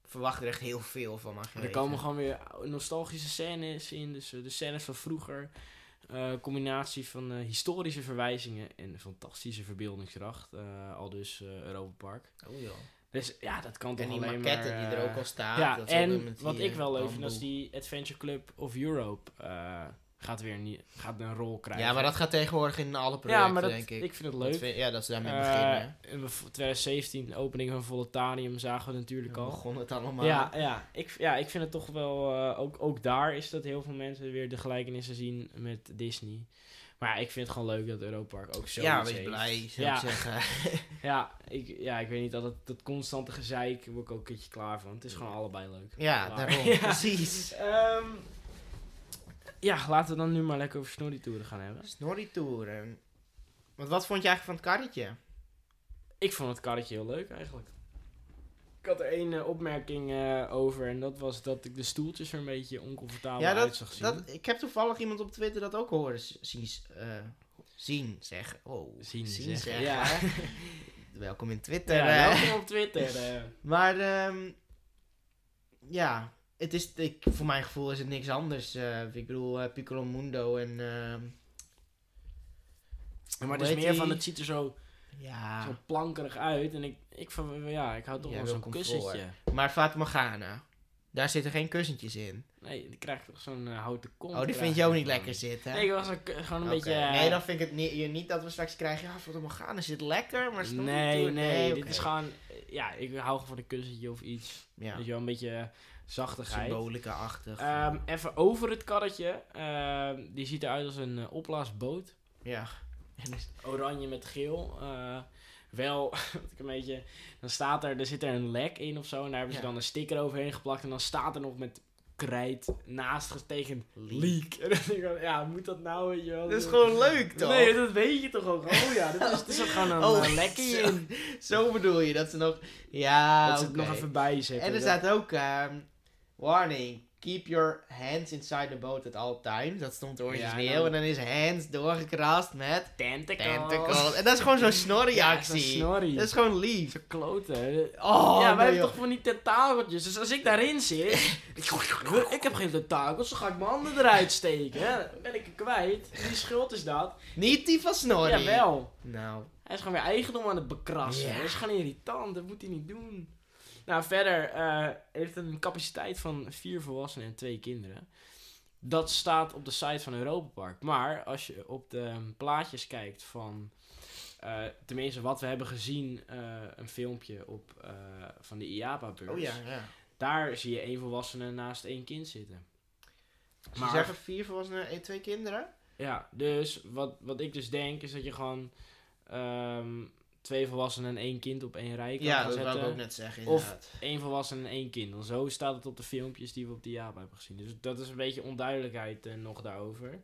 verwacht er echt heel veel van. Maar Er komen gewoon weer nostalgische scènes in. Dus eh, de scènes van vroeger. eh, combinatie van eh, historische verwijzingen en fantastische verbeeldingskracht. al dus Europa Park. Oh joh. Dus ja, dat kan toch En die alleen maquette maar... die er ook al staat. ja, en wat ik wel leuk vind, dat is die Adventure Club of Europe gaat weer niet, gaat een rol krijgen. Ja, maar dat gaat tegenwoordig in alle projecten, ja, maar dat, denk ik. ik. vind het Dat leuk. vind- ja, dat ze daarmee Eh, beginnen. in de v- 2017, de opening van Voletanium, zagen we natuurlijk al. begon het allemaal. Ja, ja, ik, ja, ik vind het toch wel... eh, ook, ook daar is dat heel veel mensen weer de gelijkenissen zien met Disney. Maar ja, ik vind het gewoon leuk dat Europa Park ook zo ja wees heeft. blij, zou Ja. ik zeggen. Ja ik, ja, ik weet niet, dat, het, dat constante gezeik word ik ook een keertje klaar van. Het is gewoon allebei leuk. ja, Maar- daarom. Ja. Precies. Ehm, ja, laten we dan nu maar lekker over Snorri Touren gaan hebben. Snorri Touren. Want wat vond je eigenlijk van het karretje? Ik vond het karretje heel leuk eigenlijk. Ik had er één eh, opmerking eh, over en dat was dat ik de stoeltjes er een beetje oncomfortabel Ja, uit zag dat, zien. dat, ik heb toevallig iemand op Twitter dat ook horen zien, eh, zien zeggen. Oh, Zien zien zeggen, zeggen. ja. Welkom in Twitter. ja, welkom op Twitter. Maar ehm, ja, het is, ik, voor mijn gevoel is het niks anders. eh, ik bedoel, eh, Piccolo Mundo en ehm, maar het is meer die? van, het ziet er zo, ja, zo plankerig uit. En ik, ik, van, ja, ik hou toch Jij wel zo'n kussentje. maar Fata Morgana. Daar zitten geen kussentjes in. Nee, die krijgt toch zo'n eh, houten kont. Oh, die vind je ook niet lekker zitten. Nee, ik was gewoon een beetje... Nee, dan vind ik het niet, je niet dat we straks krijgen. Ja, Fata Morgana zit lekker, maar Nee, Tour- nee, dit oké. is gewoon... Ja, ik hou gewoon van een kussentje of iets. Ja, je wel, een beetje zachtigheid. symbolica-achtig. Ehm, even over het karretje. Ehm, die ziet eruit als een opblaasboot. ja. En dus- Oranje met geel. Eh, wel, wat ik een beetje... Dan staat er, er zit er een lek in of zo. En daar hebben ze Ja. dan een sticker overheen geplakt. En dan staat er nog met krijt naast getekend Leak. En dan denk ik ja, moet dat nou, weet je wel? Dat is gewoon leuk, toch? Nee, dat weet je toch ook. Oh ja, dat is, is ook gewoon een Oh, eh, lekje zo. in. Zo bedoel je, dat ze nog... Ja, dat ze het nog even bijzetten. En er staat ook, ehm, warning, keep your hands inside the boat at all times. Dat stond origineel. Ja, en dan- en dan is hands doorgekrast met Tentacles. tentacles. En dat is gewoon zo'n Ja, snorri-actie. zo'n snorri. dat is gewoon lief. Zo kloten. Oh, ja, wij hebben joh. toch van die tentakeltjes. Dus als ik daarin zit... ik heb geen tentakels, dan ga ik mijn handen eruit steken. Hè. Dan ben ik er kwijt. Wie schuld is dat? Niet die van Snorri. Jawel. Nou, Hij is gewoon weer eigendom aan het bekrassen. Ja. Dat is gewoon irritant. Dat moet hij niet doen. Nou, verder eh, heeft een capaciteit van vier volwassenen en twee kinderen. Dat staat op de site van Europa Park. Maar als je op de plaatjes kijkt van... eh, tenminste, wat we hebben gezien, eh, een filmpje op, van de IAPA-beurs. oh ja, ja. Daar zie je één volwassene naast één kind zitten. Ze Maar- zeggen vier volwassenen en twee kinderen? Ja, dus wat, wat ik dus denk is dat je gewoon ehm, twee volwassenen en één kind op één rij kan Ja, dat wou ik ook net zeggen, Of- inderdaad. Eén volwassene en één kind. En zo staat het op de filmpjes die we op de Java hebben gezien. Dus dat is een beetje onduidelijkheid eh, nog daarover.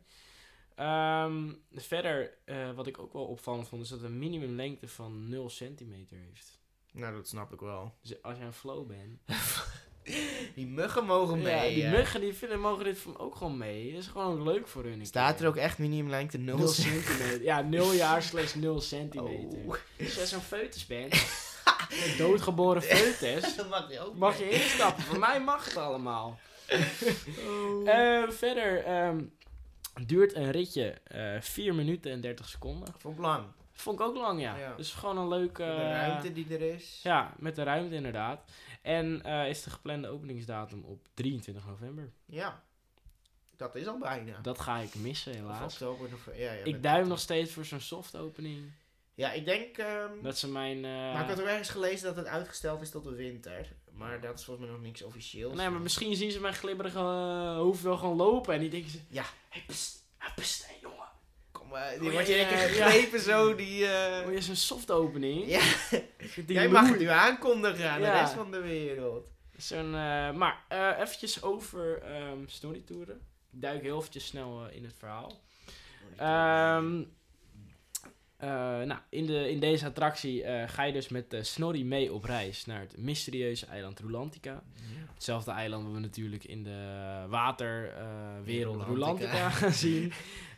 Ehm, verder, eh, wat ik ook wel opvallend vond, is dat het een minimumlengte van 0 centimeter heeft. Nou, dat snap ik wel. Dus als je een flow bent, Die muggen mogen Ja, mee. die hè. muggen die vinden, mogen dit ook gewoon mee. Dat is gewoon leuk voor hun. Staat keer. er ook echt minimumlengte 0 0 centimeter. Ja, 0 jaar slash 0 centimeter. Oh. Als jij zo'n foetus bent, een doodgeboren foetus, Dat mag je ook. mag je instappen. Voor mij mag het allemaal. Oh. Eh, verder ehm, duurt een ritje eh 4 minuten en 30 seconden. Vond ik lang. Vond ik ook lang, ja. Ja. Dus gewoon een leuke... de ruimte die er is. Ja, met de ruimte inderdaad. En eh, is de geplande openingsdatum op 23 november. Ja. Dat is al bijna. Dat ga ik missen, Of helaas. oktober, of, ja, ja, Ik duim nog steeds voor zo'n soft opening. Ja, ik denk... ehm, Dat ze mijn... eh, Maar ik had ook ergens gelezen dat het uitgesteld is tot de winter. Maar dat is volgens mij nog niks officieels. Nee, maar misschien zien ze mijn glibberige uh, hoofd wel gewoon lopen. En die denken ze... Ja. Hey, pst, pst, hey, eh, Oh, die wordt je ja, een keer ja. gegrepen zo, die... eh, Oh, je zo'n soft opening. Ja, Die jij mag het nu aankondigen aan Ja. de rest van de wereld. Zo'n, eh, maar eh eventjes over ehm storytouren. Ik duik heel eventjes snel eh, in het verhaal. Ehm, eh, nou, in, de, in deze attractie eh, ga je dus met eh, Snorri mee op reis naar het mysterieuze eiland Rulantica. Hetzelfde eiland wat we natuurlijk in de waterwereld Rulantica. Rulantica zien.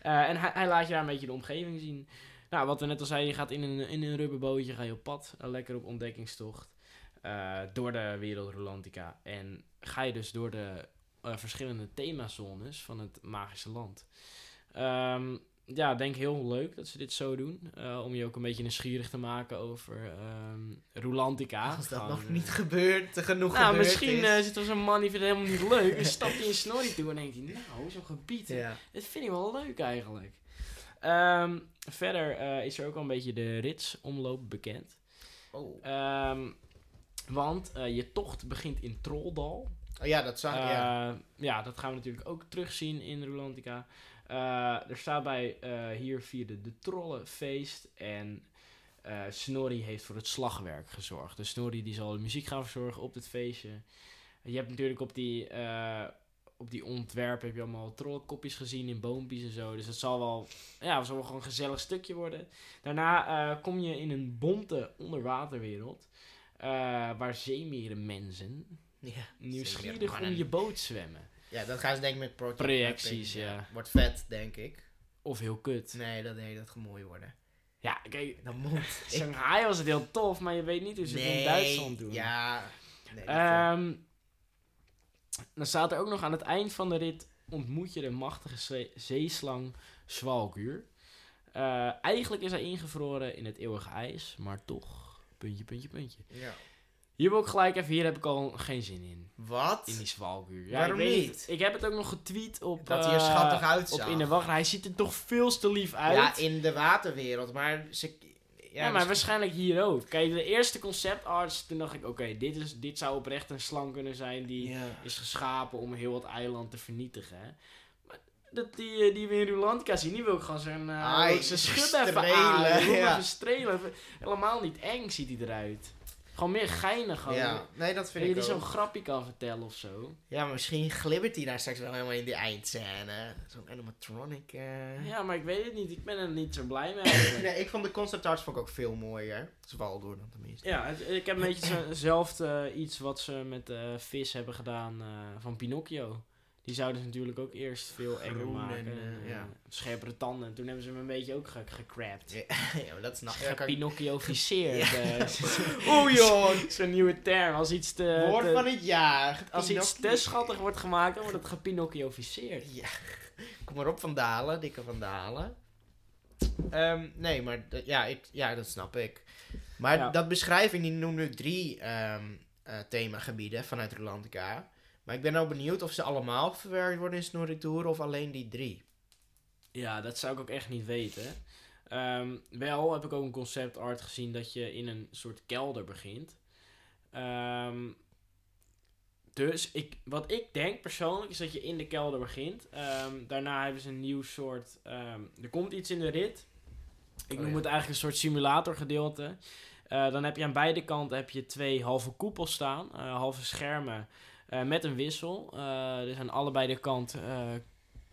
Eh, en hij, laat je daar een beetje de omgeving zien. Nou, wat we net al zeiden, je gaat in een, in een rubberbootje, ga je op pad, eh, lekker op ontdekkingstocht. eh, door de wereld Rulantica. En ga je dus door de eh, verschillende themazones van het magische land. Ehm, ja, ik denk heel leuk dat ze dit zo doen. eh, om je ook een beetje nieuwsgierig te maken over Rulantica. Als dat nog eh, niet gebeurt, genoeg nou, gebeurd misschien is. eh, zit er zo'n man die vindt het helemaal niet leuk. Dan stapt hij in Snorri toe en denkt hij, nou, zo'n gebied, ja. dit vind ik wel leuk eigenlijk. Ehm, verder is er ook al een beetje de ritsomloop bekend. Oh. Ehm, want je tocht begint in Trolldal. oh ja, dat ik, ja. Ja, dat gaan we natuurlijk ook terugzien in Rulantica. Eh, er staat bij eh, hier vierde de Trollenfeest. En eh Snorri heeft voor het slagwerk gezorgd. Dus Snorri die zal de muziek gaan verzorgen op dit feestje. Je hebt natuurlijk op die, op die ontwerpen heb je allemaal trollenkopjes gezien in boompjes en zo. Dus het zal wel, ja, het zal wel gewoon een gezellig stukje worden. Daarna kom je in een bonte onderwaterwereld. waar zeemerenmensen ja. nieuwsgierig om je boot zwemmen. Ja, dat gaan ze denk ik met Projecties, mapping, ja. Wordt vet, denk ik. Of heel kut. Nee, dat, nee, dat gaat mooi worden. Ja, kijk, Dat moet. Shanghai was het heel tof, maar je weet niet hoe ze het in Duitsland doen. Ja. Nee, Ehm, dan staat er ook nog aan het eind van de rit ontmoet je de machtige zee- zeeslang Svalguur. Eh, eigenlijk is hij ingevroren in het eeuwige ijs, maar toch, puntje, puntje, puntje. ja. Hier wil ik gelijk even, hier heb ik al geen zin in. Wat? In die Svalguur. Ja, Waarom ik weet niet? Ik heb het ook nog getweet op... Dat hij er eh, schattig Op uitzag. in de wacht. Hij ziet er toch veel te lief uit. Ja, in de waterwereld, maar ze... Ja, Ja, maar waarschijnlijk hier ook. Kijk, de eerste concept arts, toen dacht ik, oké, dit dit, dit zou oprecht een slang kunnen zijn die Ja. is geschapen om heel het eiland te vernietigen. Hè? Maar dat die, eh, die we in Rulantica zien, die wil ik gewoon zijn, Ai, zijn schub even aan. Ja. even strelen. Helemaal niet eng ziet hij eruit. Gewoon meer geinig. Gewoon. Ja, nee, dat vind je ik die zo'n grapje kan vertellen of zo. Ja, maar misschien glibbert hij daar straks wel helemaal in die eindscène. Zo'n animatronic. eh. Ja, maar ik weet het niet. Ik ben er niet zo blij mee. Nee, ik vond de concept arts vond ik ook veel mooier. Zwaldoor dan tenminste. Ja, het- ik heb een beetje hetzelfde iets wat ze met eh, vis hebben gedaan eh, van Pinocchio. Die zouden ze natuurlijk ook eerst veel enger Groen maken. en, En, eh, ja. Scherpere tanden. En toen hebben ze hem een beetje ook ge gecrapt. Ja, ja, maar dat is. Ja, ik- Gepinocchioficeerd. eh. Oeh joh! Zo'n nieuwe term. Als iets te, Woord te- van het jaar. als iets te schattig wordt gemaakt, dan wordt het gepinocchioficeerd. Ja, kom maar op Van Dalen, dikke Van Dalen. Ehm, nee, maar ja, ik, ja, dat snap ik. Maar Ja. dat beschrijving, die noemt nu drie ehm, eh, themagebieden vanuit Rolantica. Maar ik ben nou benieuwd of ze allemaal verwerkt worden in Snorri Tour of alleen die drie. Ja, dat zou ik ook echt niet weten. Ehm, wel heb ik ook een concept art gezien dat je in een soort kelder begint. Ehm, dus ik, wat ik denk persoonlijk is dat je in de kelder begint. Ehm, daarna hebben ze een nieuw soort. er komt iets in de rit. Ik Oh, noem ja. het eigenlijk een soort simulatorgedeelte. Eh, dan heb je aan beide kanten heb je twee halve koepels staan, eh, halve schermen eh, met een wissel. Eh, dus aan allebei de kanten eh,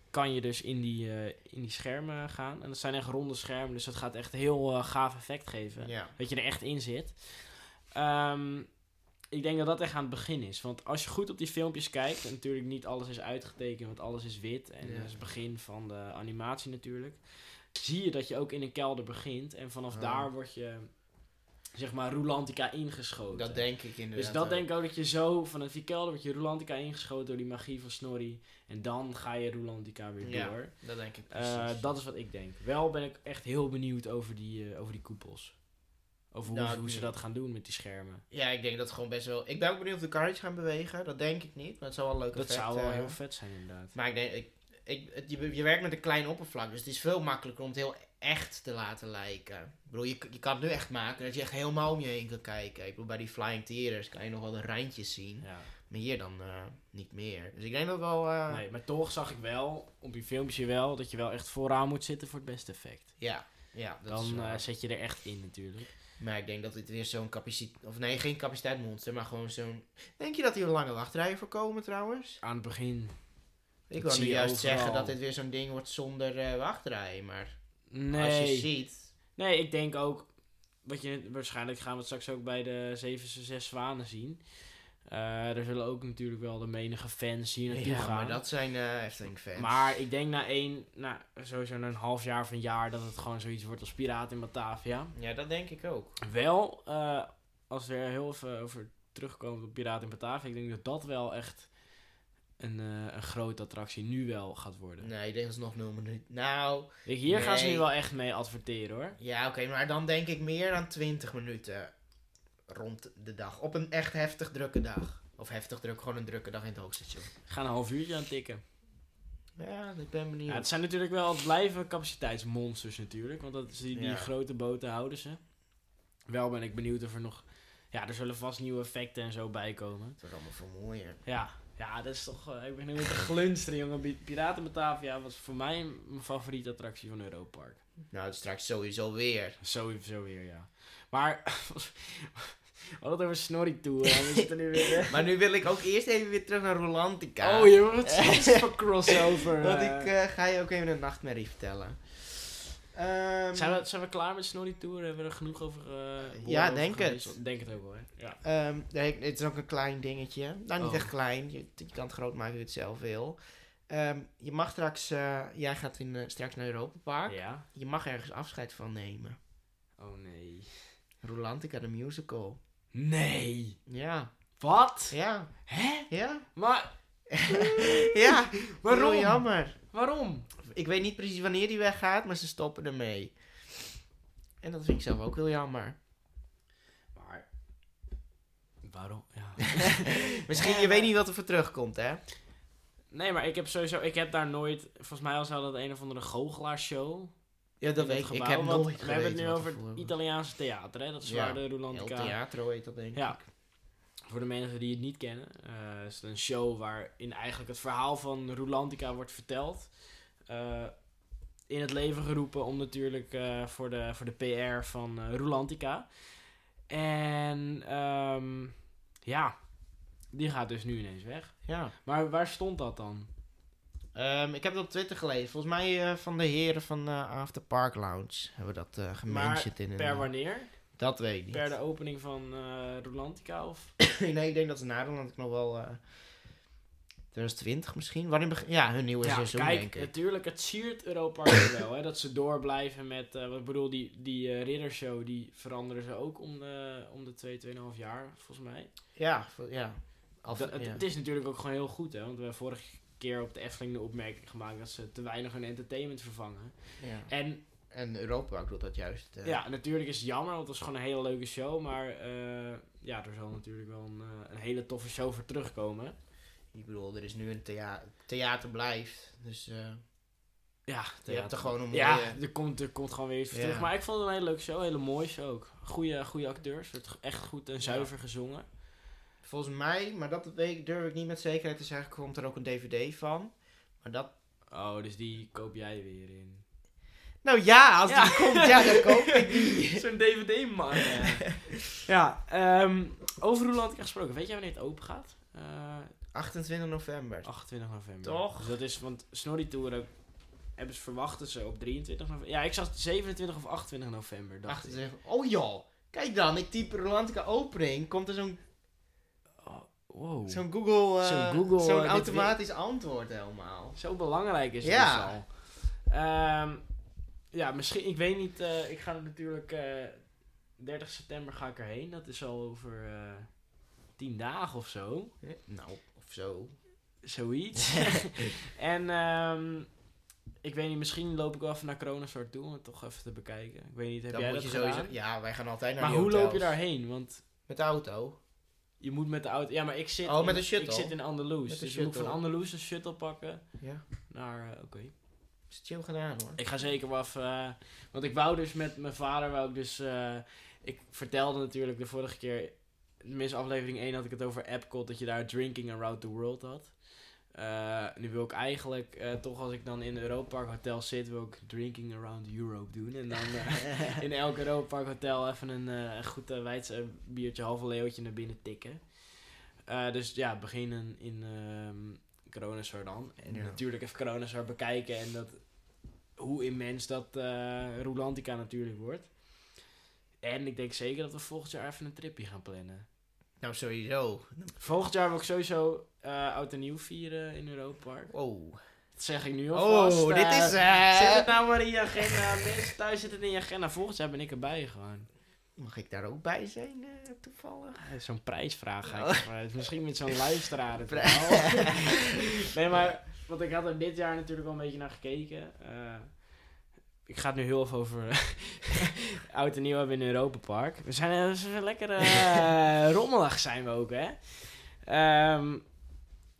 kan je dus in die, in die schermen gaan. En dat zijn echt ronde schermen, dus dat gaat echt heel gaaf effect geven. Ja. Dat je er echt in zit. Ehm, ik denk dat dat echt aan het begin is. Want als je goed op die filmpjes kijkt, en natuurlijk niet alles is uitgetekend, want alles is wit. En Ja. dat is het begin van de animatie natuurlijk. Zie je dat je ook in een kelder begint. En vanaf Ah. daar word je, zeg maar, Rulantica ingeschoten. Dat denk ik inderdaad. dus dat ook. denk ik ook dat je zo, vanaf die kelder word je Rulantica ingeschoten door die magie van Snorri. En dan ga je Rulantica weer Ja, door. Dat denk ik Eh, precies. dat is wat ik denk. Wel ben ik echt heel benieuwd over die, eh, over die koepels. Over hoe, Nou, ze- hoe ze ja. dat gaan doen met die schermen. Ja, ik denk dat gewoon best wel... Ik ben ook benieuwd of de carriage gaan bewegen. Dat denk ik niet. Maar het zou wel leuk Dat effect, zou wel eh, heel vet zijn inderdaad. Maar ik denk... Ik, ik, het- je, je werkt met een klein oppervlak. Dus het is veel makkelijker om het heel echt te laten lijken. Ik bedoel, je, je kan het nu echt maken dat je echt helemaal om je heen kan kijken. Ik bedoel, bij die Flying Theaters kan je nog wel de randjes zien. Ja. Maar hier dan eh, niet meer. Dus ik denk dat wel... eh, Nee, maar toch zag ik wel, op die filmpjes wel, dat je wel echt vooraan moet zitten voor het beste effect. Ja, ja dat Dan eh, zet je er echt in natuurlijk. Maar ik denk dat dit weer zo'n capaciteit... Of nee, geen capaciteitsmonster, maar gewoon zo'n... Denk je dat hier lange wachtrijen voorkomen trouwens? Aan het begin. Ik wil nu juist overal. zeggen dat dit weer zo'n ding wordt zonder wachtrijen. Maar Nee. als je ziet... Nee, ik denk ook, wat je, waarschijnlijk gaan we het straks ook bij de 7 zes zwanen zien. Eh, er zullen ook natuurlijk wel de menige fans hier naartoe Ja, gaan. maar dat zijn eh Efteling fans. Maar ik denk na één, nou, sowieso na een half jaar of een jaar, dat het gewoon zoiets wordt als Piraat in Batavia. Ja, dat denk ik ook. Wel, eh, als we er heel even over terugkomen op Piraat in Batavia, ik denk dat dat wel echt een, eh, een grote attractie nu wel gaat worden. Nee, ik denk dat is nog nul minuten. Nou, Kijk, hier gaan ze nu wel echt mee adverteren hoor. ja oké, maar dan denk ik meer dan 20 minuten rond de dag. Op een echt heftig drukke dag. Of heftig druk, gewoon een drukke dag in het hoogstation. Gaan een half uurtje aan tikken. Ja, ik ben benieuwd. Ja, het zijn natuurlijk wel, het blijven capaciteitsmonsters natuurlijk. Want dat is die, die Ja. grote boten houden ze. Wel ben ik benieuwd of er nog... Ja, er zullen vast nieuwe effecten en zo bij komen. Het wordt allemaal veel mooier. Ja, ja dat is toch... eh, ik ben nu met de glunsteren, jongen. Piraten Batavia was voor mij mijn favoriete attractie van Europa Park. Nou, straks sowieso weer. Sowieso weer, ja. Maar... we hadden het over Snorri Tour en we zitten nu weer... Maar nu wil ik ook eerst even weer terug naar Rolantica. Oh, joh, wat is voor crossover? Want eh. ik eh, ga je ook even een nachtmerrie vertellen. Ehm, Zijn we, zijn we klaar met Snorri Tour? Hebben we er genoeg over woorden Ja, over denk het. Denk het ook wel, hè? Ja. nee, het is ook een klein dingetje. Nou, niet Oh. echt klein. Je, je kan het groot maken als je het zelf wil. Ehm, je mag straks... eh, jij gaat in, eh, straks naar Europa Park. Ja? Je mag ergens afscheid van nemen. Oh nee. Rolantica, de musical. Nee! Ja. Wat? Ja. Hè? Ja. Maar ja. Waarom? Heel jammer. waarom? Ik weet niet precies wanneer die weggaat, maar ze stoppen ermee. En dat vind ik zelf ook heel jammer. Maar... Waarom? Ja. Misschien, je weet niet wat er voor terugkomt, hè? nee, maar ik heb sowieso... Ik heb daar nooit... Volgens mij was dat een of andere goochelaar-show. Ja, dat weet ik. Ik heb nooit We hebben het nu over het. Italiaanse theater, hè? Dat is Ja. waar de El Rolantica... Teatro heet dat, denk ik. Ja. Voor de mensen die het niet kennen, eh, is het een show waarin eigenlijk het verhaal van Rulantica wordt verteld. Eh, in het leven geroepen om natuurlijk eh, voor, de, voor de PR van eh Rulantica. En ehm, ja, die gaat dus nu ineens weg. Ja. Maar waar stond dat dan? Ehm, ik heb het op Twitter gelezen. Volgens mij van de heren van After Park Lounge hebben we dat eh gemanaged in een... Per wanneer? Dat weet ik niet. Per de opening van Rulantica? Of? nee, ik denk dat ze want ik nog wel... eh 2020 misschien? Wanneer begin... Ja, hun nieuwe Ja, seizoen, kijk, denk ik. natuurlijk, het siert Europa wel, hè, dat ze door blijven met, eh, wat ik bedoel, die, die eh, riddershow, die veranderen ze ook om de, om de 2, 2,5 jaar, volgens mij. Ja, ja. Af, Dat- het, ja. het is natuurlijk ook gewoon heel goed, hè, want we hebben vorige keer op de Efteling de opmerking gemaakt dat ze te weinig hun entertainment vervangen. ja. En En Europa doet dat juist. eh. ja, natuurlijk is het jammer, want het was gewoon een hele leuke show, maar eh, ja, er zal natuurlijk wel een, een hele toffe show voor terugkomen. Ik bedoel, er is nu een thea theater blijft. Dus eh, Ja, je hebt er gewoon een Ja, mooie... er komt, er komt gewoon weer iets voor Ja. terug. Maar ik vond het een hele leuke show, een hele mooie show ook. Goede, goede acteurs, werd echt goed en zuiver gezongen. Volgens mij, maar dat weet, durf ik niet met zekerheid te zeggen, komt er ook een dvd van. Maar dat... Oh, dus die koop jij weer in. Nou ja, als Ja. die komt, ja, dan koop ik die. Zo'n DVD-man. ja, ehm over Rolantica gesproken. Weet jij wanneer het open gaat? Eh, 28 november. 28 november. Toch? Dus dat is, want Snorri Tour hebben ze verwachten ze op 23 november. Ja, ik zag 27 of 28 november. Dacht ik. 28. Oh joh, kijk dan, ik type Rolantica opening, komt er zo'n Wow. Zo'n Google, eh, Zo'n Google, zo'n eh, dit automatisch antwoord helemaal. Zo belangrijk is het Ja. dus al. Ehm, ja, misschien, ik weet niet, eh, ik ga er natuurlijk, eh 30 september ga ik erheen. Dat is al over eh 10 dagen of zo. Nou, of zo. Zoiets. en ehm, ik weet niet, misschien loop ik wel even naar Kronosort toe om het toch even te bekijken. Ik weet niet, heb Dan jij moet dat je gedaan? sowieso... Ja, wij gaan altijd naar Maar hoe loop je daarheen? Want Met de auto. je moet met de auto... Ja, maar ik zit, Oh, met de shuttle? Ik zit in Andalus. Met de Dus je moet van shuttle. Andalus een shuttle pakken Ja. naar... eh, Oké. Is chill gedaan hoor. Ik ga zeker wel even... eh, want ik wou dus met mijn vader, wou ik dus... eh, ik vertelde natuurlijk de vorige keer... Tenminste, aflevering 1 had ik het over Epcot, dat je daar Drinking Around the World had. Eh, nu wil ik eigenlijk, eh, toch als ik dan in een Europa Park Hotel zit, wil ik Drinking Around Europe doen. En dan eh, in elk Europa Park Hotel even een, goed Weidse biertje, halve leeuwtje naar binnen tikken. Dus ja, beginnen in Kronosar dan. En Ja. natuurlijk even Kronosar bekijken en dat, hoe immens dat Rolantica natuurlijk wordt. En ik denk zeker dat we volgend jaar even een tripje gaan plannen. Nou, sowieso. Volgend jaar wil ik sowieso eh oud en nieuw vieren in Europa Park. Oh. Dat zeg ik nu alvast. Oh, dit eh, is... eh, Zet het nou maar in je agenda. Mensen thuis zitten het in je agenda. Volgend jaar ben ik erbij gewoon. Mag ik daar ook bij zijn, toevallig? Zo'n prijsvraag ga ik Oh. Misschien met zo'n luisteraar. nee, maar... Want ik had er dit jaar natuurlijk wel een beetje naar gekeken. Eh, ik ga het nu heel even over oud en nieuw hebben in Europa Park. We zijn, eh, we zijn lekker eh, rommelig zijn we ook, hè. Ehm,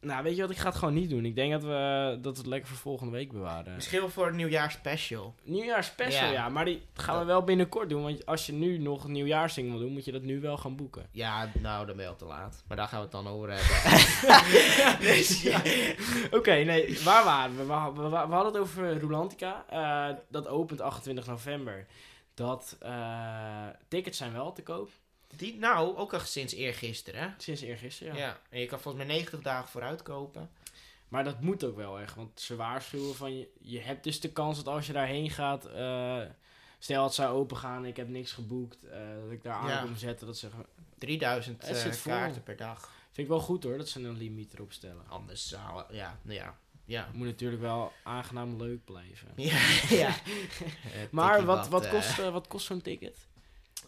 nou, weet je wat? Ik ga het gewoon niet doen. Ik denk dat we, dat we het lekker voor volgende week bewaren. Misschien wel voor het nieuwjaarspecial. Nieuwjaar special, ja. Ja. Maar die gaan we wel binnenkort doen. Want als je nu nog een nieuwjaarsding wil doen, moet je dat nu wel gaan boeken. Ja, nou, dan ben je al te laat. Maar daar gaan we het dan over hebben. Dus ja. Oké, nee, waar waren we? We, we, we hadden het over Rulantica. Eh, dat opent 28 november. Dat eh, tickets zijn wel te koop. Die, nou, ook al sinds eergisteren, hè? Sinds eergisteren, Ja. ja. En je kan volgens mij 90 dagen vooruit kopen. Maar dat moet ook wel echt. Want ze waarschuwen van je. Je hebt dus de kans dat als je daarheen gaat. eh, stel het zou open gaan ik heb niks geboekt. eh, dat ik daar aan Ja. kom zetten. Dat ze, vind 3000 Het zit eh, kaarten per dag. ik wel goed hoor dat ze een limiet erop stellen. Anders zou... Ja, nou ja. Ja. Het moet natuurlijk wel aangenaam leuk blijven. Ja, ja. Maar wat, wat kost, wat kost zo'n ticket?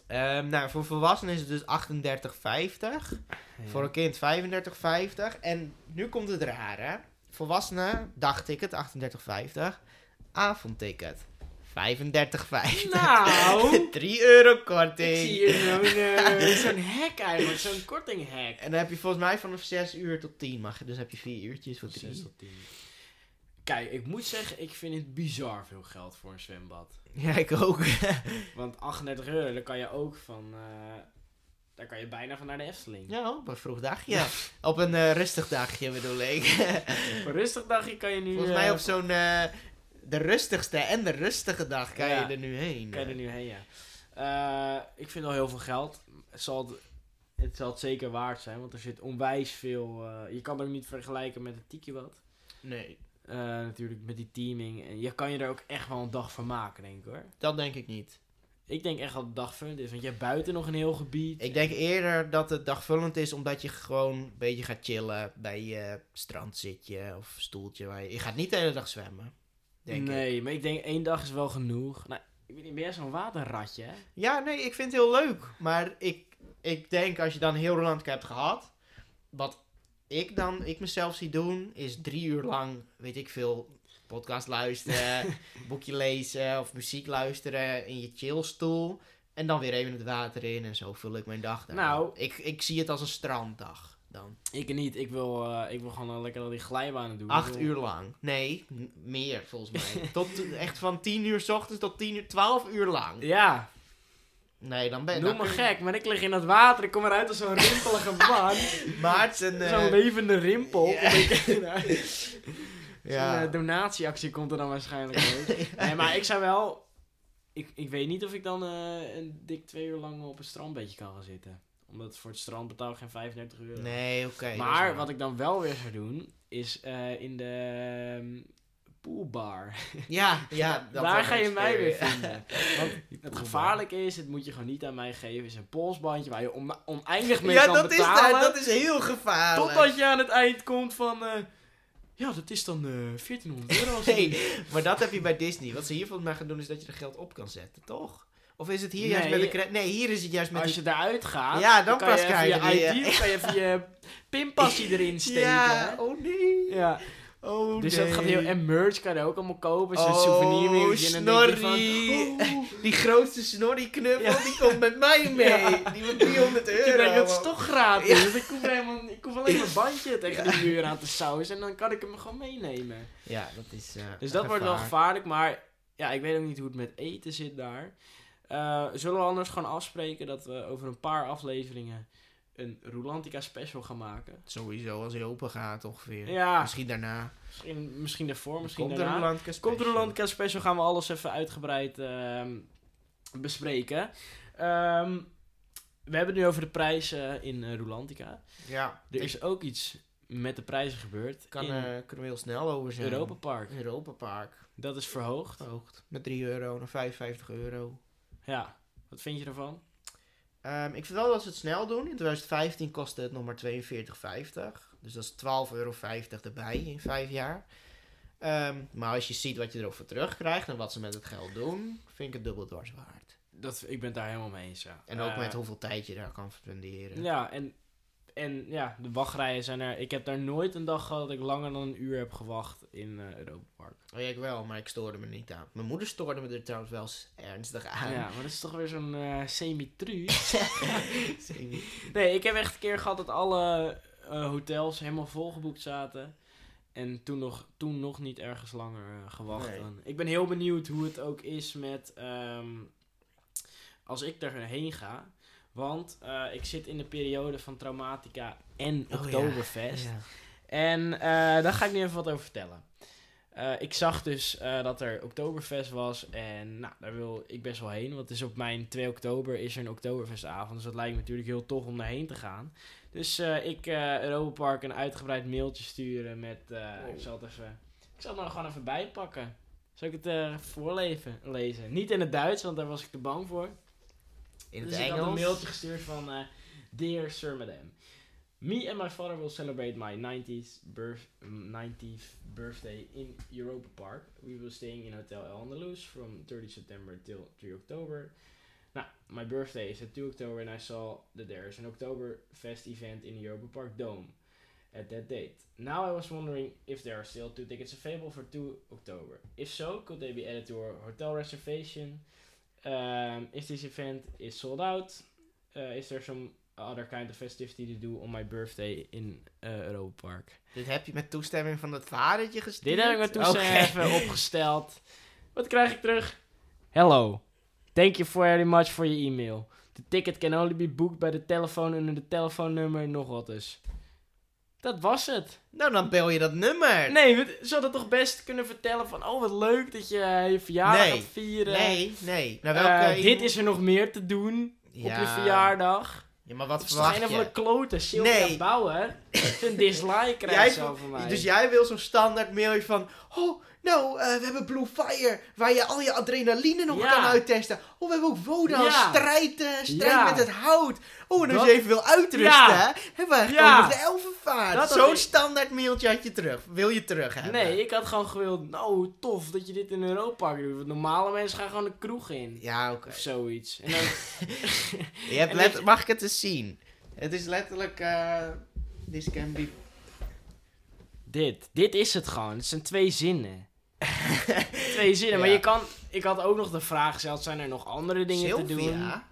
Ehm, nou, voor volwassenen is het dus 38,50. Voor een kind 35,50. En nu komt het raar, hè? Volwassenen, dagticket 38,50. Avondticket 35,50. Nou, 3 euro ik korting. zie hier zo'n eh, hack eigenlijk, zo'n kortinghack. En dan heb je volgens mij vanaf 6 uur tot 10 mag je. Dus heb je 4 uurtjes voor 6 3. tot 10. Kijk, ik moet zeggen, ik vind het bizar veel geld voor een zwembad. Ja, ik ook. Want 38 euro, daar kan je ook van... eh, daar kan je bijna van naar de Efteling. ja, op een vroeg dagje. op een eh, rustig dagje bedoel ik. Voor een rustig dagje kan je nu... Volgens mij eh, op zo'n... eh, de rustigste en de rustige dag kan Ja. je er nu heen. Kan je er nu heen, ja. Ik vind al heel veel geld. Het zal het, het zal het zeker waard zijn, want er zit onwijs veel... je kan het ook niet vergelijken met het Tiki wat. Nee, Eh, natuurlijk met die teaming. En je kan je er ook echt wel een dag van maken, denk ik hoor. dat denk ik niet. Ik denk echt dat het dagvullend is, want je hebt buiten nog een heel gebied. Ik denk eerder dat het dagvullend is omdat je gewoon een beetje gaat chillen bij je strandzitje of stoeltje. Waar je, je gaat niet de hele dag zwemmen. Denk ik. nee, maar ik denk één dag is wel genoeg. Nou, ik ben jij zo'n waterratje, hè? Ja, nee, ik vind het heel leuk. Maar ik, ik denk als je dan heel Roland hebt gehad. Wat ik dan, ik mezelf zie doen, is drie uur lang, weet ik veel, podcast luisteren, boekje lezen of muziek luisteren in je chillstoel. En dan weer even het water in en zo vul ik mijn dag. dan. Nou. ik, ik zie het als een stranddag dan. Ik niet. Ik wil, eh, ik wil gewoon lekker al die glijbanen doen. Acht uur lang. Nee, meer volgens mij. tot, echt van tien uur s ochtends tot tien uur, twaalf uur lang. Ja, Nee, dan ben noem dan me kun je- gek, maar ik lig in dat water. Ik kom eruit als zo'n rimpelige man. Maarten, eh, Zo'n levende rimpel. ja. ik. Zo'n eh, donatieactie komt er dan waarschijnlijk uit. Nee, maar ik zou wel... Ik, ik weet niet of ik dan eh, een dik twee uur lang op een strandbeetje kan gaan zitten. Omdat voor het strand betaal ik geen 35 euro. Nee, oké. maar wat ik dan wel weer zou doen, is eh, in de ehm, poolbar. Ja, ja. dat Daar ga je mij weer vinden. Want het gevaarlijke is, het moet je gewoon niet aan mij geven, is een polsbandje waar je on- oneindig mee Ja, kan dat is, betalen. daar, dat is heel gevaarlijk. Totdat je aan het eind komt van... eh, ja, dat is dan eh 1400 euro. Nee, maar dat heb je bij Disney. Wat ze hier volgens mij gaan doen is dat je er geld op kan zetten, toch? Of is het hier juist met de credit? Nee, hier is het juist met Als je eruit gaat, Ja, dan kan pas je je ID, kan je even je pinpasje erin steken. Ja, oh nee. ja. Oh Dus nee. dat gaat heel... En merch kan je ook allemaal kopen. Zo'n Oh, je van, Snorri. Die grootste snorri knuffel, Ja. die komt met mij mee. Ja. Die van 300 euro. Ik denk, dat is toch gratis. Ja. Ik, hoef helemaal, ik hoef alleen mijn bandje tegen de muur aan te sausen. En dan kan ik hem gewoon meenemen. Ja, dat is... eh, Dus dat wordt wel gevaar. gevaarlijk. Maar ja, ik weet ook niet hoe het met eten zit daar. Eh, zullen we anders gewoon afspreken dat we over een paar afleveringen een Rolantica special gaan maken? Sowieso, als hij open gaat ongeveer. Ja, Misschien daarna. misschien, misschien daarvoor, misschien Komt daarna. Komt de Rolantica special, gaan we alles even uitgebreid ehm, bespreken. Ehm, we hebben het nu over de prijzen in Rolantica. Ja, Er is ook iets met de prijzen gebeurd kan, in eh, kunnen we heel snel over zijn. Europa Park. Europa Park. Dat is verhoogd. Verhoogd. Met 3 euro naar 55 euro. Ja, wat vind je ervan? Ehm, ik vind wel dat ze het snel doen. In 2015 kostte het nog maar 42,50. Dus dat is 12,50 euro erbij in 5 jaar. Ehm, maar als je ziet wat je erop voor terugkrijgt en wat ze met het geld doen, vind ik het dubbel dwars waard. Dat, ik ben het daar helemaal mee eens, ja. En ook Eh, met hoeveel tijd je daar kan spenderen. Ja, en, en ja, de wachtrijen zijn er... Ik heb daar nooit een dag gehad dat ik langer dan een uur heb gewacht in eh Europa Park. Oh ja, ik wel, maar ik stoorde me niet aan. Mijn moeder stoorde me er trouwens wel eens ernstig aan. Ja, maar dat is toch weer zo'n eh semi-tru. Semi. Nee, ik heb echt een keer gehad dat alle eh, hotels helemaal volgeboekt zaten. En toen nog, toen nog niet ergens langer gewacht. Nee. Ik ben heel benieuwd hoe het ook is met... ehm, als ik daarheen ga. Want eh, ik zit in de periode van Traumatica en Oh, Oktoberfest. Ja. En eh, daar ga ik nu even wat over vertellen. Eh, ik zag dus dat er Oktoberfest was. En nou, daar wil ik best wel heen. Want het is op mijn 2 oktober is er een Oktoberfestavond. Dus dat lijkt me natuurlijk heel tof om daarheen te gaan. Dus ik Europa Park een uitgebreid mailtje sturen met... Wow. Ik zal het even... Ik zal het gewoon even bijpakken. Zal ik het voorlezen? Lezen? Niet in het Duits, want daar was ik te bang voor. In het dus ik had een mailtje gestuurd van... eh, Dear Sir Madam. Me and my father will celebrate my 90th, birth, 90th birthday in Europa Park. We will staying in Hotel El Andalus from 30 September till 3 October. Now, my birthday is at 2 October and I saw that there is an Oktoberfest event in Europa Park Dome at that date. Now I was wondering if there are still two tickets available for 2 October. If so, could they be added to our hotel reservation? Um, if this event is sold out, uh, is there some other kind of festivity to do on my birthday in uh, Europa Park? Dit heb je met toestemming van het vadertje gestuurd? Dit heb ik met toestemming even opgesteld. Wat krijg ik terug? Hello. Thank you very much for your email. The ticket can only be booked by the telephone under the telefoonnummer nog wat dus. Dat was het. Nou, dan bel je dat nummer. Nee, we ze hadden toch best kunnen vertellen van... Oh, wat leuk dat je eh, je verjaardag Nee. gaat vieren. Nee, nee. Nou, Eh, welke dit is er nog meer te doen op je Ja. verjaardag. Ja, maar wat is verwacht een of je? de klote Sylvia Nee. Bauer. Een dislike krijgt Jij zo van mij. Dus jij wil zo'n standaard mailje van... Oh, nou, eh, we hebben Blue Fire, waar je al je adrenaline nog Ja. kan uittesten. Oh, we hebben ook Voda, Ja. strijd, eh, strijd Ja. met het hout. Oh, en als Dat- je even wil uitrusten, hè, hebben we gewoon de Elfenvaart. Zo'n ik- standaard mailtje had je terug. Wil je terug hebben? Nee, ik had gewoon gewild, nou tof dat je dit in Europa doet. Want normale mensen gaan gewoon de kroeg in. Ja, oké. Of zoiets. En dan, Je hebt let- je- Mag ik het eens zien? Het is letterlijk... eh this can be... dit. Dit is het gewoon. Het zijn twee zinnen. twee zinnen. Maar je kan... Ik had ook nog de vraag gesteld, zijn er nog andere dingen te doen? Sylvia?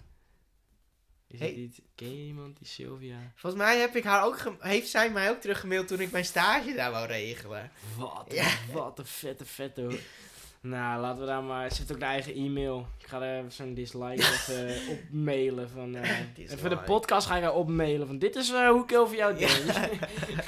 Is Hey. het niet... Ken je iemand die Sylvia? Volgens mij heb ik haar ook heeft zij mij ook teruggemaild toen ik mijn stage daar wou regelen. Wat, Ja. wat een vette vette hoor. Nou, laten we daar maar... Ze heeft ook de eigen e-mail. Ik ga er even zo'n dislike even opmailen van... eh, Dislike. even de podcast ga ik haar opmailen van... Dit is eh, hoe ik over jou denk.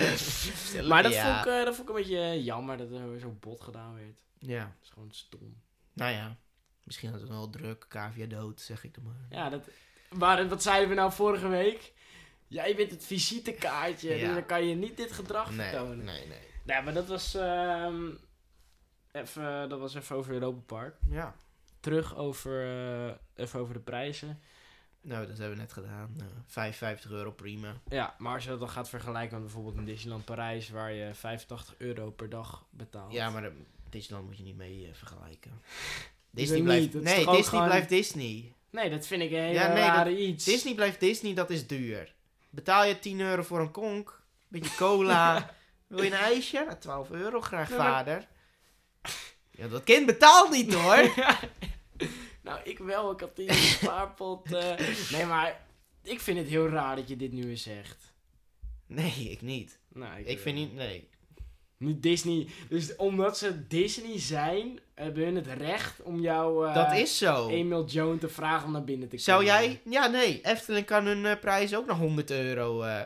maar dat, Ja. vond ik, eh, dat vond ik een beetje jammer dat er zo bot gedaan werd. Ja, Dat is gewoon stom. nou ja. Misschien had het wel druk, cavia dood, zeg ik dan maar. Ja, dat... Maar wat zeiden we nou vorige week? Jij bent het visitekaartje. Ja. Dus dan kan je niet dit gedrag nee, vertonen. nee, nee. Ja, maar dat was... ehm, even, dat was even over Europa Park. Ja. Terug over, eh, even over de prijzen. Nou, dat hebben we net gedaan. Eh 55 euro, prima. Ja, maar als je dat dan gaat vergelijken met bijvoorbeeld in Disneyland Parijs, waar je 85 euro per dag betaalt. Ja, maar de, Disneyland moet je niet mee eh, vergelijken. Disney blijft, nee, Disney gewoon- blijft Disney. Nee, dat vind ik een hele Ja, nee, rare iets. Disney blijft Disney, dat is duur. Betaal je 10 euro voor een konk, beetje cola. Wil je een ijsje? Nou, 12 euro graag, Ja, maar- vader. Ja, dat kind betaalt niet hoor. nou, ik wel. Ik had die spaarpot. eh. Nee, maar ik vind het heel raar dat je dit nu eens zegt. Nee, ik niet. Nou, Ik vind niet, nee. Nu Disney. Dus omdat ze Disney zijn, hebben hun het recht om jou. eh Dat is zo. Emil Jones te vragen om naar binnen te komen. Zou jij... Ja, nee. Efteling kan hun eh, prijs ook naar 100 euro... eh.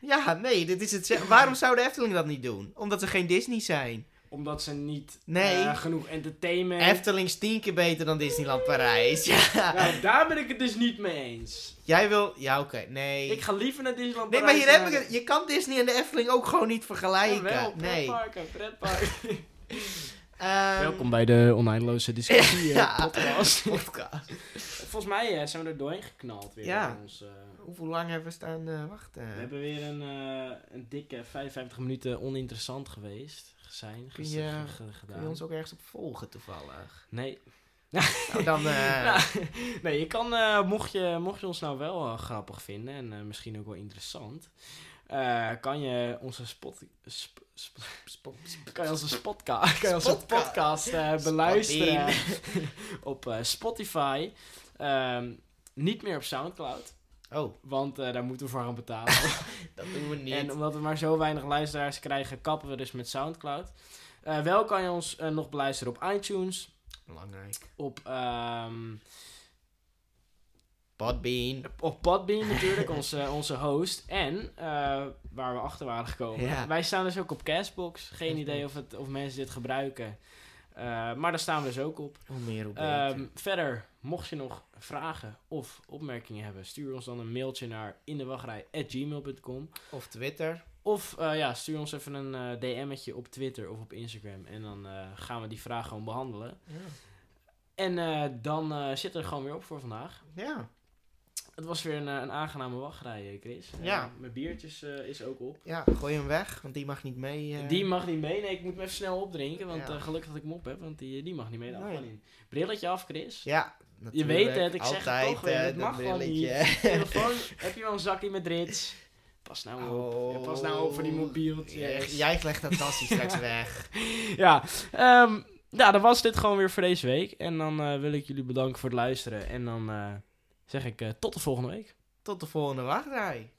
ja, nee. Dit is het... Waarom zou de Efteling dat niet doen? Omdat ze geen Disney zijn. Omdat ze niet Nee. eh, genoeg entertainment. Efteling is tien keer beter dan Disneyland Parijs. Ja. Nou, daar ben ik het dus niet mee eens. Jij wil... Ja, oké. Nee. Ik ga liever naar Disneyland Nee, maar Parijs hier heb ik het. Je kan Disney en de Efteling ook gewoon niet vergelijken. Jawel, nee. pretparken, pretparken. Ehm, Welkom bij de oneindeloze discussie Ja. eh, podcast. podcast. Volgens mij eh, zijn we er doorheen geknald weer. Ja. Ons, eh, Hoeveel lang hebben we staan eh, wachten? we hebben weer een, eh, een dikke 55 minuten oninteressant geweest. Zijn, Kun ges- je- ge- ge- Kun gedaan. je ons ook ergens op volgen toevallig? Nee. Nou, dan... eh, Nou, nee, je kan, eh, mocht, je, mocht je ons nou wel eh, grappig vinden en eh, misschien ook wel interessant, eh, kan je onze spot, sp- sp- spot- kan je onze, spotka kan je onze podcast eh, beluisteren op eh, Spotify. Ehm, niet meer op Soundcloud, Oh, want eh, daar moeten we voor gaan betalen. dat doen we niet. en omdat we maar zo weinig luisteraars krijgen, kappen we dus met Soundcloud. Eh, wel kan je ons eh, nog beluisteren op iTunes, Belangrijk. op, ehm, Podbean. op Podbean natuurlijk, onze, onze host. En, waar we achter waren gekomen, Ja. wij staan dus ook op Castbox. Geen idee of, het, of mensen dit gebruiken. Maar daar staan we dus ook op. Hoe meer, hoe beter. Ehm, verder, mocht je nog vragen of opmerkingen hebben, stuur ons dan een mailtje naar indewachtrij.gmail.com. of Twitter. Of eh, ja, stuur ons even een eh, DM'tje op Twitter of op Instagram. En dan eh, gaan we die vraag gewoon behandelen. Ja. En dan zit er gewoon weer op voor vandaag. Ja. Het was weer een, een aangename wachtrij, Chris. Ja. Mijn biertjes is ook op. ja, gooi hem weg, want die mag niet mee. Die mag niet mee. Nee, ik moet hem even snel opdrinken. Want Ja. gelukkig dat ik hem op heb. Want die, die mag niet mee. de Nee. in. Brilletje af, Chris. Ja, Je weet het, ik zeg het toch weer, eh, het mag gewoon brilletje. Telefoon, heb je wel een zakje met rits? Pas nou op. Oh. Ja, pas nou op voor die mobieltjes. Jij- Jij legt dat tasje straks weg. Ja, ehm, ja, dan was dit gewoon weer voor deze week. En dan eh, wil ik jullie bedanken voor het luisteren. En dan eh, zeg ik tot de volgende week. Tot de volgende wachtrij.